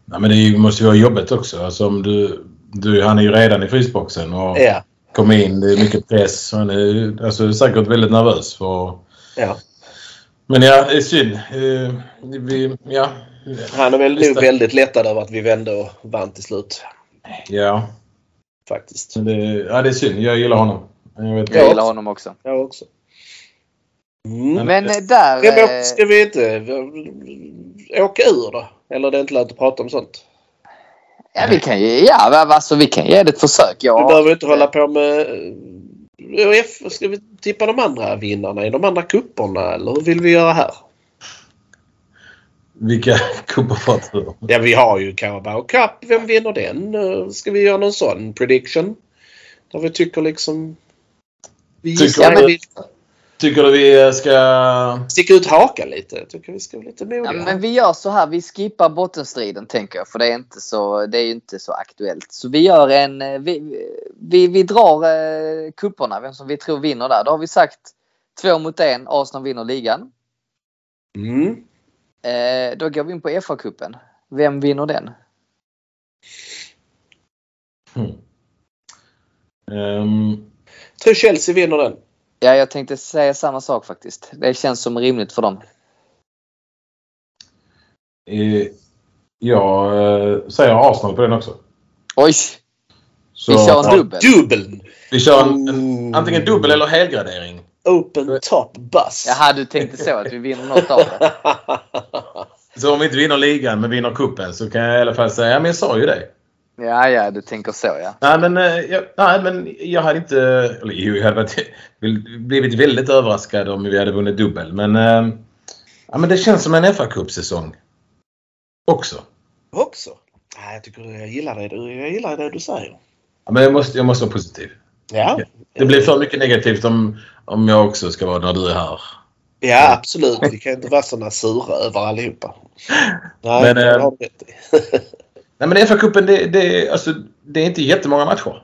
Nej, men det måste ju vara jobbigt också. Alltså om du, du, han är ju redan i frysboxen och ja. Kommer in. Det är mycket press. Han är alltså, säkert väldigt nervös. För... Ja. Men ja, det är synd. Eh, vi, ja. Han är väl nog väldigt lättad över att vi vände och vann till slut. Ja. Faktiskt. Det, ja, det är synd. Jag gillar honom. Jag, vet jag gillar honom också. Jag också. Mm. Men där... Ja, men ska vi inte åka ur då? Eller det är inte lönt att prata om sånt? Ja, vi kan ge, ja, alltså, vi kan ge det ett försök. Ja. Vi behöver inte hålla på med... ÖF, ska vi tippa de andra vinnarna i de andra kupperna eller hur vill vi göra här? Vilka cuper pratar du om? Ja, vi har ju Carabao Cup. Vem vinner den? Ska vi göra någon sån prediction? Där vi tycker liksom... Vi tycker, Tycker du vi ska... Sticka ut hakan lite. Tycker vi ska vara lite modiga. Ja, men vi gör så här. Vi skippar bottenstriden tänker jag. För det är inte så, det är inte så aktuellt. Så vi gör en... Eh, vi, vi, vi drar eh, kupperna. Vem som vi tror vinner där. Då har vi sagt två mot en. Arsenal vinner ligan. Mm. Eh, då går vi in på FA-cupen. Vem vinner den? Mm. Um... Jag tror Chelsea vinner den. Ja, jag tänkte säga samma sak faktiskt. Det känns som rimligt för dem. Eh, jag eh, säger Arsenal på den också. Oj! Så, vi kör en dubbel. Dubbeln! Vi kör en, en, antingen dubbel eller helgradering. Open top bus. Jaha, du tänkte så att vi vinner något av det. Så om vi inte vinner ligan men vinner kuppen så kan jag i alla fall säga, ja men jag sa ju det. Ja, ja, du tänker så ja. Nej, men, eh, jag, nej, men jag hade inte... Eller jo, jag hade varit, blivit väldigt överraskad om vi hade vunnit dubbel. Men, eh, ja, men det känns som en fa Cup-säsong. Också. Också? Nej, jag tycker jag gillar det, jag gillar det du säger. Ja, men jag måste, jag måste vara positiv. Ja. Det blir för mycket negativt om, om jag också ska vara när du är här. Ja, absolut. Vi kan inte vara såna sura över allihopa. Nej, men, det har rätt Nej men FA-cupen det, det, alltså, det är inte jättemånga matcher.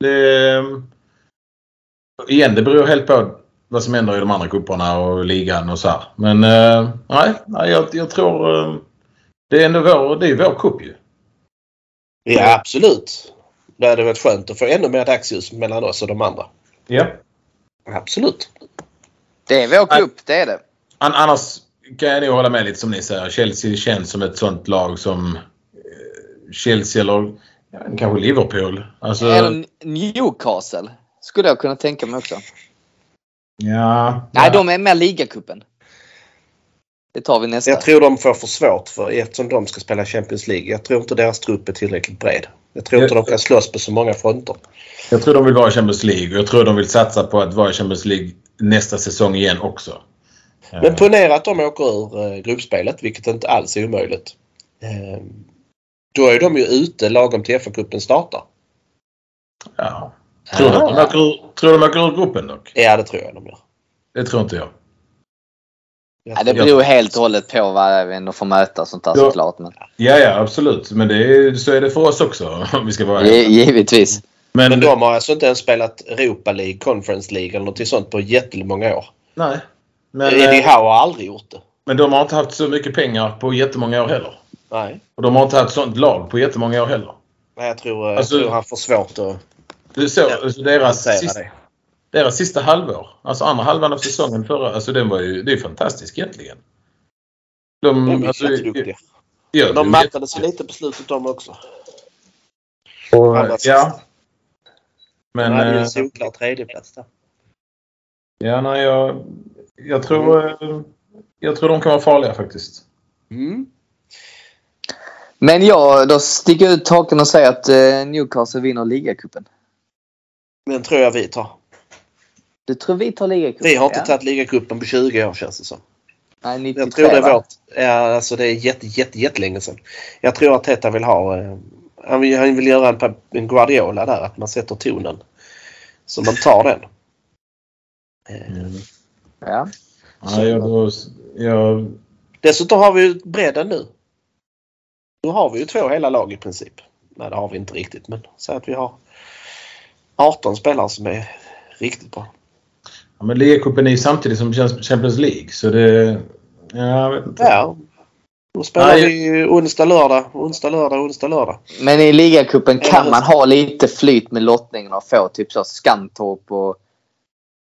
Det, igen, det beror helt på vad som händer i de andra cuperna och ligan och så här. Men uh, nej, nej jag, jag tror uh, det är ändå vår, det är vår cup ju. Ja absolut. Då hade det varit skönt att få ännu mer dagsljus mellan oss och de andra. Ja. Absolut. Det är vår klubb, det är det. An annars kan jag nog hålla med lite som ni säger. Chelsea känns som ett sånt lag som eh, Chelsea eller kanske Liverpool. Alltså, Eller Newcastle. Skulle jag kunna tänka mig också. ja, Nej, ja. de är med ligacupen. Det tar vi nästa. Jag tror de får för svårt för eftersom de ska spela Champions League. Jag tror inte deras trupp är tillräckligt bred. Jag tror inte Jag- de kan slåss på så många fronter. Jag tror de vill vara i Champions League och jag tror de vill satsa på att vara i Champions League nästa säsong igen också. Men ponera att de åker ur eh, gruppspelet, vilket inte alls är omöjligt. Då är de ju ute lagom till FA-cupen startar. Ja. Tror du de åker ur, tror du de åker ur gruppen dock? Ja, det tror jag de gör. Det tror inte jag. Ja, det beror helt och hållet på vad vi ändå får möta och sånt där Ja. såklart. Men, Ja, ja absolut. Men det är, så är det för oss också om vi ska vara Gi- givetvis. Men, Men de har alltså inte ens spelat Europa League, Conference League eller något sånt på jättemånga år. Nej. Men, Eddie eh, Howe har aldrig gjort det. men de har inte haft så mycket pengar på jättemånga år heller. Nej. Och de har inte haft sånt lag på jättemånga år heller. Nej, jag tror, eh, Alltså- jag tror han får svårt att Det är så, Ja, alltså deras, sista, det. deras sista halvår, alltså andra halvan av säsongen förra, alltså den var ju, det är fantastiskt egentligen. De, De är alltså, jätteduktiga. Ja, De mattade sig lite på slutet de också. sist. Ja. De Men, hade ju eh, en solklar tredjeplats där. ja, nej, jag, jag tror, eh, jag tror de kan vara farliga faktiskt. Mm. Men jag, då sticker jag ut haken och säger att eh, Newcastle vinner ligacupen. Den tror jag vi tar. Du tror vi tar ligacupen? Vi har inte ja. tagit ligacupen på 20 år känns det som. Nej, 93 Jag tror det är vårt. Ja, alltså det är jätte, jätte, jättelänge sedan. Jag tror att Teta vill ha... Eh, han, vill, han vill göra en, en Guardiola där. Att man sätter tonen. Så man tar den. Eh, Ja. Ja, jag, då, jag, Dessutom har vi ju bredden nu. Nu har vi ju två hela lag i princip. Nej, det har vi inte riktigt. Men säg att vi har 18 spelare som är riktigt bra. ja, men ligacupen är ju samtidigt som Champions League så det... Ja, jag vet inte. Ja. Då spelar Nej. vi onsdag, lördag, onsdag, lördag, onsdag, lördag. Men i ligacupen kan man ha lite flyt med lottningen och få typ så Skantorp och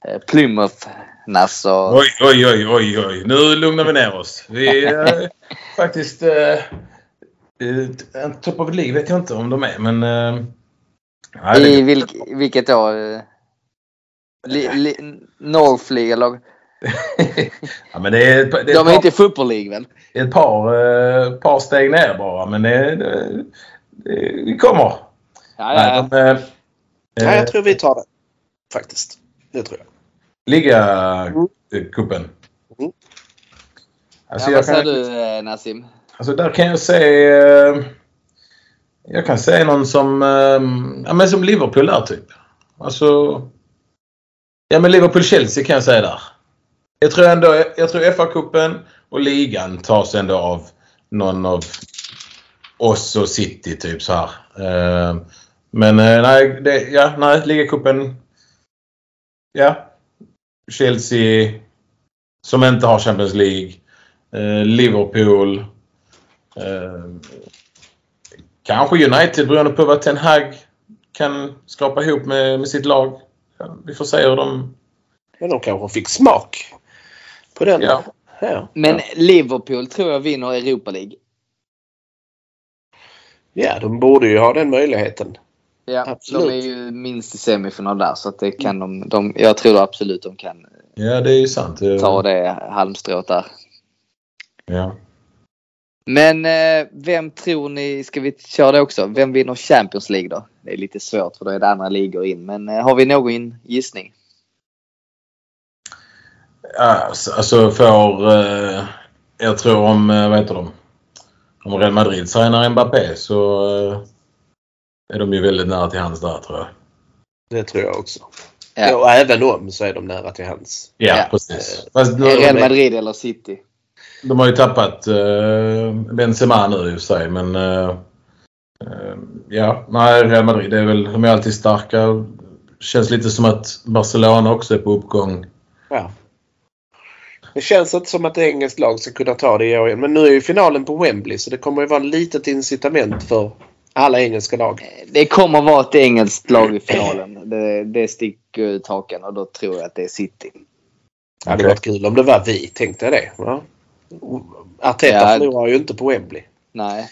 eh, Plymouth. Alltså, Oj, oj, oj, oj, oj. Nu lugnar vi ner oss. Vi är faktiskt... Eh, eh, en top of the League vet jag inte om de är, men... Eh, nej, I det, vilk, vilket då? eh, Li, li, North League eller? ja, men det är, det är, De är par, inte i Football League väl? ett par, eh, par steg ner bara, men det, det, det, vi kommer. Ja, Nej, ja. de, eh, Ja, eh, jag tror vi tar det. Faktiskt. Det tror jag. Ligacupen. Mm. Alltså, ja, jag vad säger kan, du eh, Nassim? Alltså där kan jag se... Eh, jag kan se någon som... Eh, ja, men som Liverpool där typ. Alltså... Ja men Liverpool-Chelsea kan jag säga där. Jag tror ändå... Jag tror FA-cupen och ligan tas ändå av någon av oss och City typ så här. Eh, men nej, det, ja, nej, ligacupen. Ja. Chelsea som inte har Champions League. Liverpool. Eh, kanske United beroende på vad Ten Hag kan skrapa ihop med, med sitt lag. Vi får se hur de... Men de kanske fick smak på den. Ja. Ja. Men Liverpool tror jag vinner Europa League. ja, de borde ju ha den möjligheten. Ja, Absolut. de är ju minst i semifinal där så att det kan de, de... Jag tror absolut de kan Ja, det är ju sant. Eh, ta det halmstrået där. Ja. Men eh, vem tror ni, ska vi köra det också? Vem vinner Champions League då? Det är lite svårt för då är det andra ligor in. Men eh, har vi någon gissning? Alltså, alltså för... Eh, jag tror om, vad heter de? Om Real Madrid signar Mbappé så eh, är de ju väldigt nära till hands där tror jag. Det tror jag också. Ja. Och även om så är de nära till hands. Ja, Ja. precis. Fast Real Madrid eller City? De har ju tappat eh, Benzema nu i och för sig men... Eh, eh, ja, nej Real Madrid är väl, de är alltid starka. Känns lite som att Barcelona också är på uppgång. Ja. Det känns inte som att ett engelskt lag ska kunna ta det i år igen. Men nu är ju finalen på Wembley så det kommer ju vara ett litet incitament för Alla engelska lag. Det kommer vara ett engelskt lag i finalen. Det, det sticker ut hakan och då tror jag att det är City. Det hade varit kul om det var vi, tänkte jag det. Ja. Arteta Ja. förlorar ju inte på Wembley. Nej.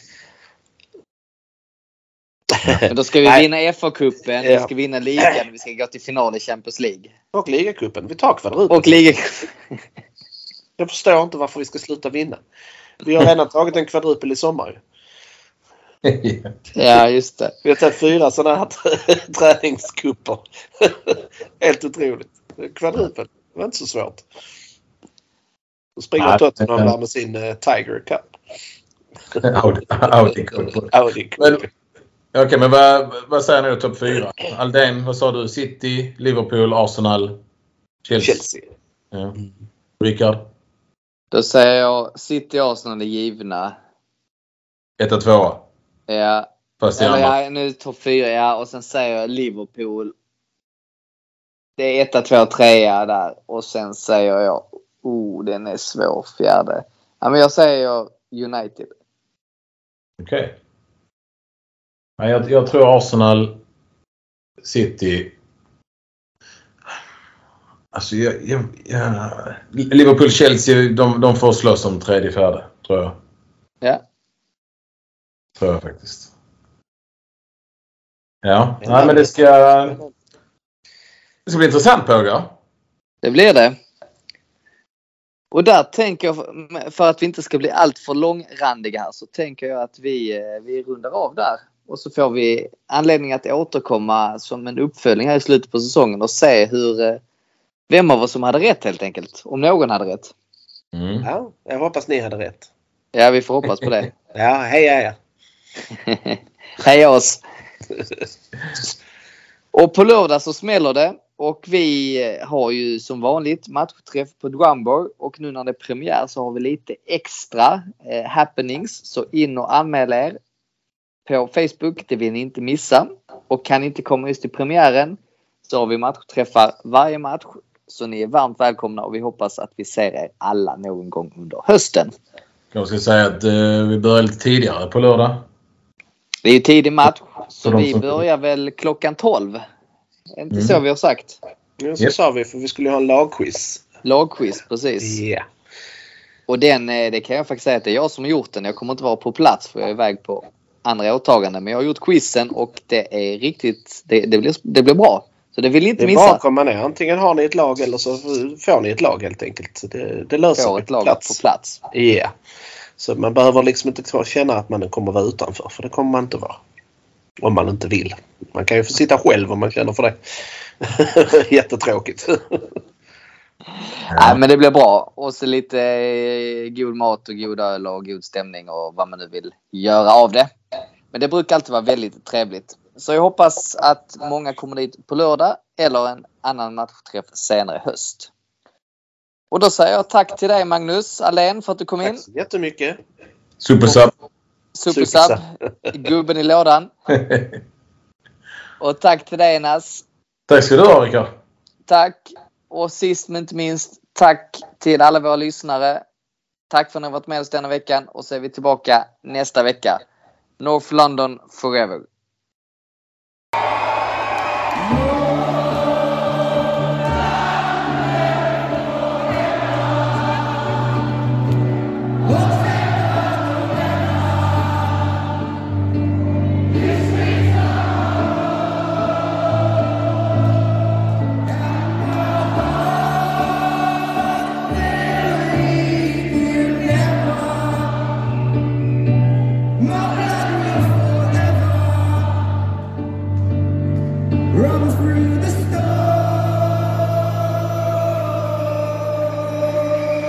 Men då ska vi vinna FA-cupen, vi Ja. ska vinna ligan, vi ska gå till final i Champions League. Och ligacupen. Vi tar kvadrupen. Och ligacupen. Jag förstår inte varför vi ska sluta vinna. Vi har redan tagit en kvadrupel i sommar. Ja, just det. Vi har tagit fyra sådana här träningskupper. Helt otroligt. Kvadrupel. Det var inte så svårt. Då springer Nej, Tottenham där med sin eh, Tiger Cup. Audi, Audi Cup. Audi Men-. Okej, vad, vad säger ni då topp fyra? Aldén, vad sa du? City, Liverpool, Arsenal, Chelsea. Chelsea. Ja. Rickard? Då säger jag City och Arsenal är givna. Etta, tvåa. Ja, Fast eller andra. ja, nu topp fyra ja. Och sen säger jag Liverpool. Det är etta, två, trea där. Och sen säger jag, oh den är svår, fjärde. Ja, men jag säger United. Okej. Ja, jag, jag tror Arsenal, City... Alltså, jag, jag, jag, Liverpool, Chelsea, de, de får slåss om tredje, fjärde. Tror jag. Ja. Tror jag faktiskt. Ja, nej, men det ska... Det ska bli intressant Pågar. Det blir det. Och där tänker jag, för att vi inte ska bli allt för långrandiga här, så tänker jag att vi, eh, vi rundar av där. Och så får vi anledning att återkomma som en uppföljning här i slutet på säsongen och se hur, eh, vem av oss som hade rätt helt enkelt. Om någon hade rätt. Mm. Ja, jag hoppas ni hade rätt. Ja, vi får hoppas på det. Ja, hej hej. Heja oss! Och på lördag så smäller det. Och vi eh, har ju som vanligt matchträff på Drumbar. Och nu när det är premiär så har vi lite extra eh, happenings. Så in och anmäl er på Facebook. Det vill ni inte missa. Och kan ni inte komma just till premiären så har vi matchträffar varje match. Så ni är varmt välkomna och vi hoppas att vi ser er alla någon gång under hösten. Jag ska säga att eh, vi börjar lite tidigare på lördag. Det är ju tidig match så vi börjar väl klockan 12. Är det inte Mm. så vi har sagt? Ja, så Japp. sa vi för vi skulle ha en lagquiz. Lagquiz, precis. Ja. Och den, eh, det kan jag faktiskt säga att det är jag som har gjort den. Jag kommer inte vara på plats för jag är iväg på andra åtaganden. Men jag har gjort quizen och det är riktigt, det, det, blir, det blir bra. Så det vill ni Det inte är bara missa. att komma ner. Antingen har ni ett lag eller så får ni ett lag helt enkelt. Så Det, det löser Får ett lag på plats. Ja. Så man behöver liksom inte känna att man kommer vara utanför. För det kommer man inte vara. Om man inte vill. Man kan ju få sitta själv om man känner för det. Jättetråkigt. Nej, men det blir bra. Och så lite eh, god mat och god öl och god stämning och vad man nu vill göra av det. Men det brukar alltid vara väldigt trevligt. Så jag hoppas att många kommer dit på lördag eller en annan matchträff senare i höst. Och då säger jag tack till dig Magnus Alén för att du kom in. Tack så jättemycket. Supersub. Supersub, gubben i lådan. Och tack till dig Nas. Tack ska du ha Rickard. Tack. Och sist men inte minst, tack till alla våra lyssnare. Tack för att ni har varit med oss denna veckan och så är vi tillbaka nästa vecka. North London forever.